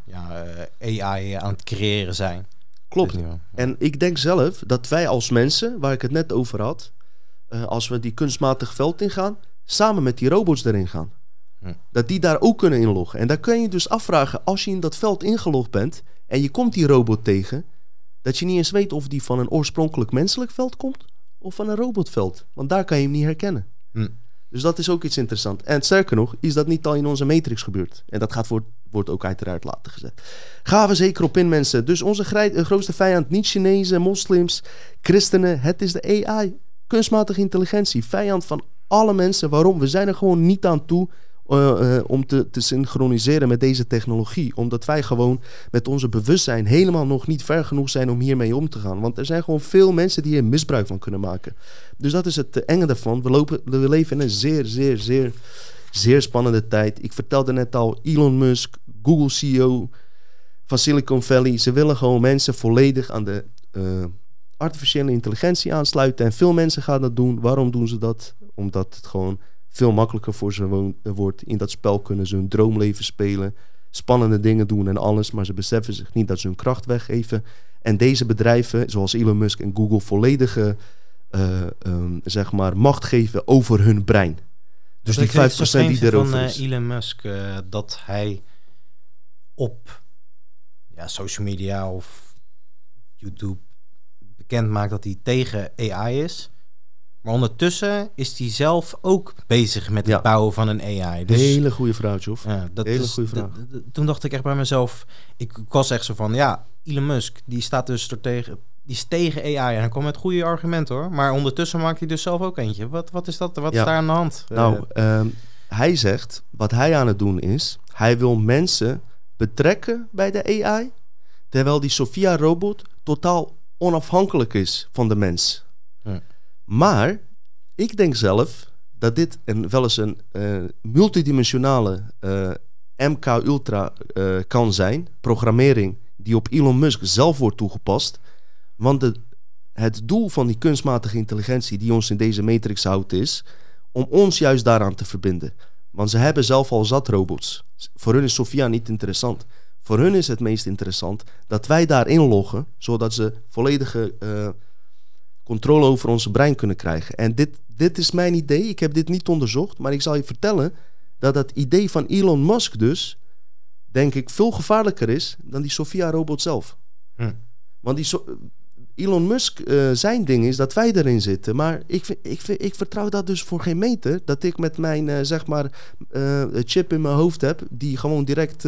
ja, AI aan het creëren zijn. Klopt. En ik denk zelf dat wij als mensen, waar ik het net over had, als we die kunstmatig veld ingaan, samen met die robots erin gaan. Hm. Dat die daar ook kunnen inloggen. En dan kun je dus afvragen, als je in dat veld ingelogd bent en je komt die robot tegen, dat je niet eens weet of die van een oorspronkelijk menselijk veld komt of van een robotveld. Want daar kan je hem niet herkennen. Hm. Dus dat is ook iets interessants. En sterker nog, is dat niet al in onze matrix gebeurd. En dat gaat voor, wordt ook uiteraard later gezet. Gaan we zeker op in, mensen. Dus onze grootste vijand, niet Chinezen, moslims, christenen. Het is de AI, kunstmatige intelligentie. Vijand van alle mensen. Waarom? We zijn er gewoon niet aan toe om te, te synchroniseren met deze technologie. Omdat wij gewoon met onze bewustzijn helemaal nog niet ver genoeg zijn om hiermee om te gaan. Want er zijn gewoon veel mensen die hier misbruik van kunnen maken. Dus dat is het enge daarvan. We, lopen, we leven in een zeer, zeer, zeer, zeer spannende tijd. Ik vertelde net al, Elon Musk, Google CEO van Silicon Valley. Ze willen gewoon mensen volledig aan de uh, artificiële intelligentie aansluiten. En veel mensen gaan dat doen. Waarom doen ze dat? Omdat het gewoon veel makkelijker voor ze wordt. In dat spel kunnen ze hun droomleven spelen, spannende dingen doen en alles, maar ze beseffen zich niet dat ze hun kracht weggeven. En deze bedrijven, zoals Elon Musk en Google, volledige uh, um, zeg maar, macht geven over hun brein. Dus die 5% die erover van, is. Uh, Elon Musk, uh, dat hij op ja, social media of YouTube bekend maakt dat hij tegen AI is. Maar ondertussen is hij zelf ook bezig met het bouwen van een AI. Dus, Hele goede vraag, Jof. Ja, dat Hele goede vraag. Toen dacht ik echt bij mezelf... Ik, was echt zo van... Ja, Elon Musk, die staat dus er tegen... Die is tegen AI en hij komt met goede argumenten hoor. Maar ondertussen maakt hij dus zelf ook eentje. Wat, wat is dat? Wat is daar aan de hand? Nou, uh, hij zegt... Wat hij aan het doen is... Hij wil mensen betrekken bij de AI... Terwijl die Sophia-robot totaal onafhankelijk is van de mens. Ja. Maar ik denk zelf dat dit een, wel eens een uh, multidimensionale uh, eh, MK Ultra uh, kan zijn. Programmering die op Elon Musk zelf wordt toegepast. Want de, het doel van die kunstmatige intelligentie die ons in deze matrix houdt is om ons juist daaraan te verbinden. Want ze hebben zelf al zat robots. Voor hun is Sophia niet interessant. Voor hun is het meest interessant dat wij daarin loggen, zodat ze volledige controle over onze brein kunnen krijgen. En dit, dit is mijn idee. Ik heb dit niet onderzocht, maar ik zal je vertellen dat dat idee van Elon Musk dus, denk ik, veel gevaarlijker is dan die Sophia-robot zelf. Hm. Want die Elon Musk, uh, zijn ding is dat wij erin zitten. Maar ik, ik, ik vertrouw dat dus voor geen meter. Dat ik met mijn, uh, zeg maar, uh, chip in mijn hoofd heb... die gewoon direct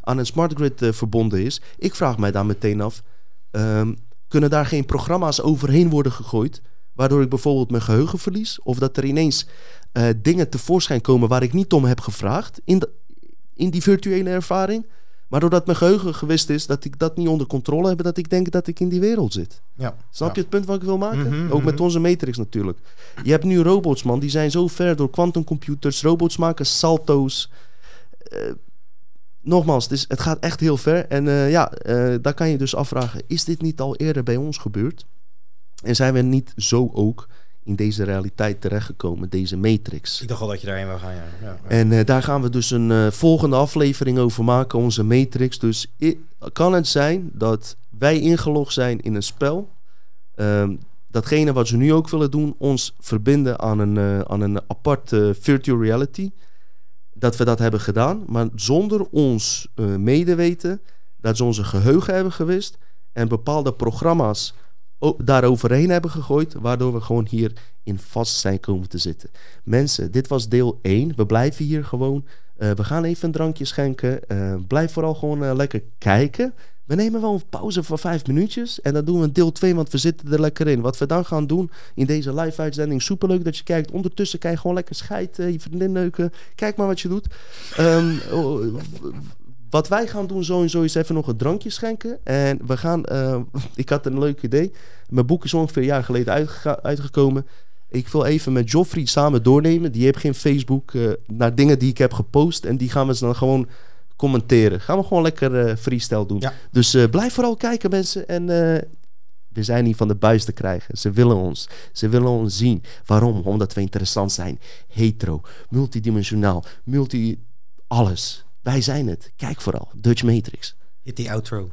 aan een smart grid verbonden is. Ik vraag mij daar meteen af... Ehm, kunnen daar geen programma's overheen worden gegooid. Waardoor ik bijvoorbeeld mijn geheugen verlies. Of dat er ineens uh, dingen tevoorschijn komen waar ik niet om heb gevraagd. In, de, in die virtuele ervaring. Maar doordat mijn geheugen gewist is dat ik dat niet onder controle heb, dat ik denk dat ik in die wereld zit. Ja, Snap je het punt wat ik wil maken? Mhm, Ook met mhm. onze Matrix natuurlijk. Je hebt nu robots, man, die zijn zo ver door quantumcomputers. Robots maken salto's. Uh, nogmaals, het, is, het gaat echt heel ver. En uh, ja, uh, daar kan je dus afvragen: is dit niet al eerder bij ons gebeurd? En zijn we niet zo ook in deze realiteit terechtgekomen, deze matrix? Ik dacht al dat je daarheen wil gaan, ja. ja, En uh, daar gaan we dus een volgende aflevering over maken, onze matrix. Dus kan het zijn dat wij ingelogd zijn in een spel. Um, datgene wat ze nu ook willen doen, ons verbinden aan een, aan een aparte virtual reality dat we dat hebben gedaan, maar zonder ons uh, medeweten, dat ze onze geheugen hebben gewist en bepaalde programma's daaroverheen hebben gegooid, waardoor we gewoon hier in vast zijn komen te zitten. Mensen, dit was deel 1. We blijven hier gewoon. Uh, we gaan even een drankje schenken. Uh, blijf vooral gewoon lekker kijken. We nemen wel een pauze van vijf minuutjes. En dan doen we deel 2, want we zitten er lekker in. Wat we dan gaan doen in deze live-uitzending. Superleuk dat je kijkt. Ondertussen kan je gewoon lekker scheiden, je vriendin neuken. Kijk maar wat je doet. Um, wat wij gaan doen sowieso is even nog een drankje schenken. En we gaan... Uh, [laughs] ik had een leuk idee. Mijn boek is ongeveer een jaar geleden uitgekomen. Ik wil even met Joffrey samen doornemen. Die heeft geen Facebook. Uh, naar dingen die ik heb gepost. En die gaan we dan gewoon commenteren. Gaan we gewoon lekker uh, freestyle doen. Dus uh, blijf vooral kijken mensen. En uh, we zijn niet van de buis te krijgen. Ze willen ons. Ze willen ons zien. Waarom? Omdat we interessant zijn. Hetero, multidimensionaal, multi... Alles. Wij zijn het. Kijk vooral. Dutch Matrix. Hit die outro.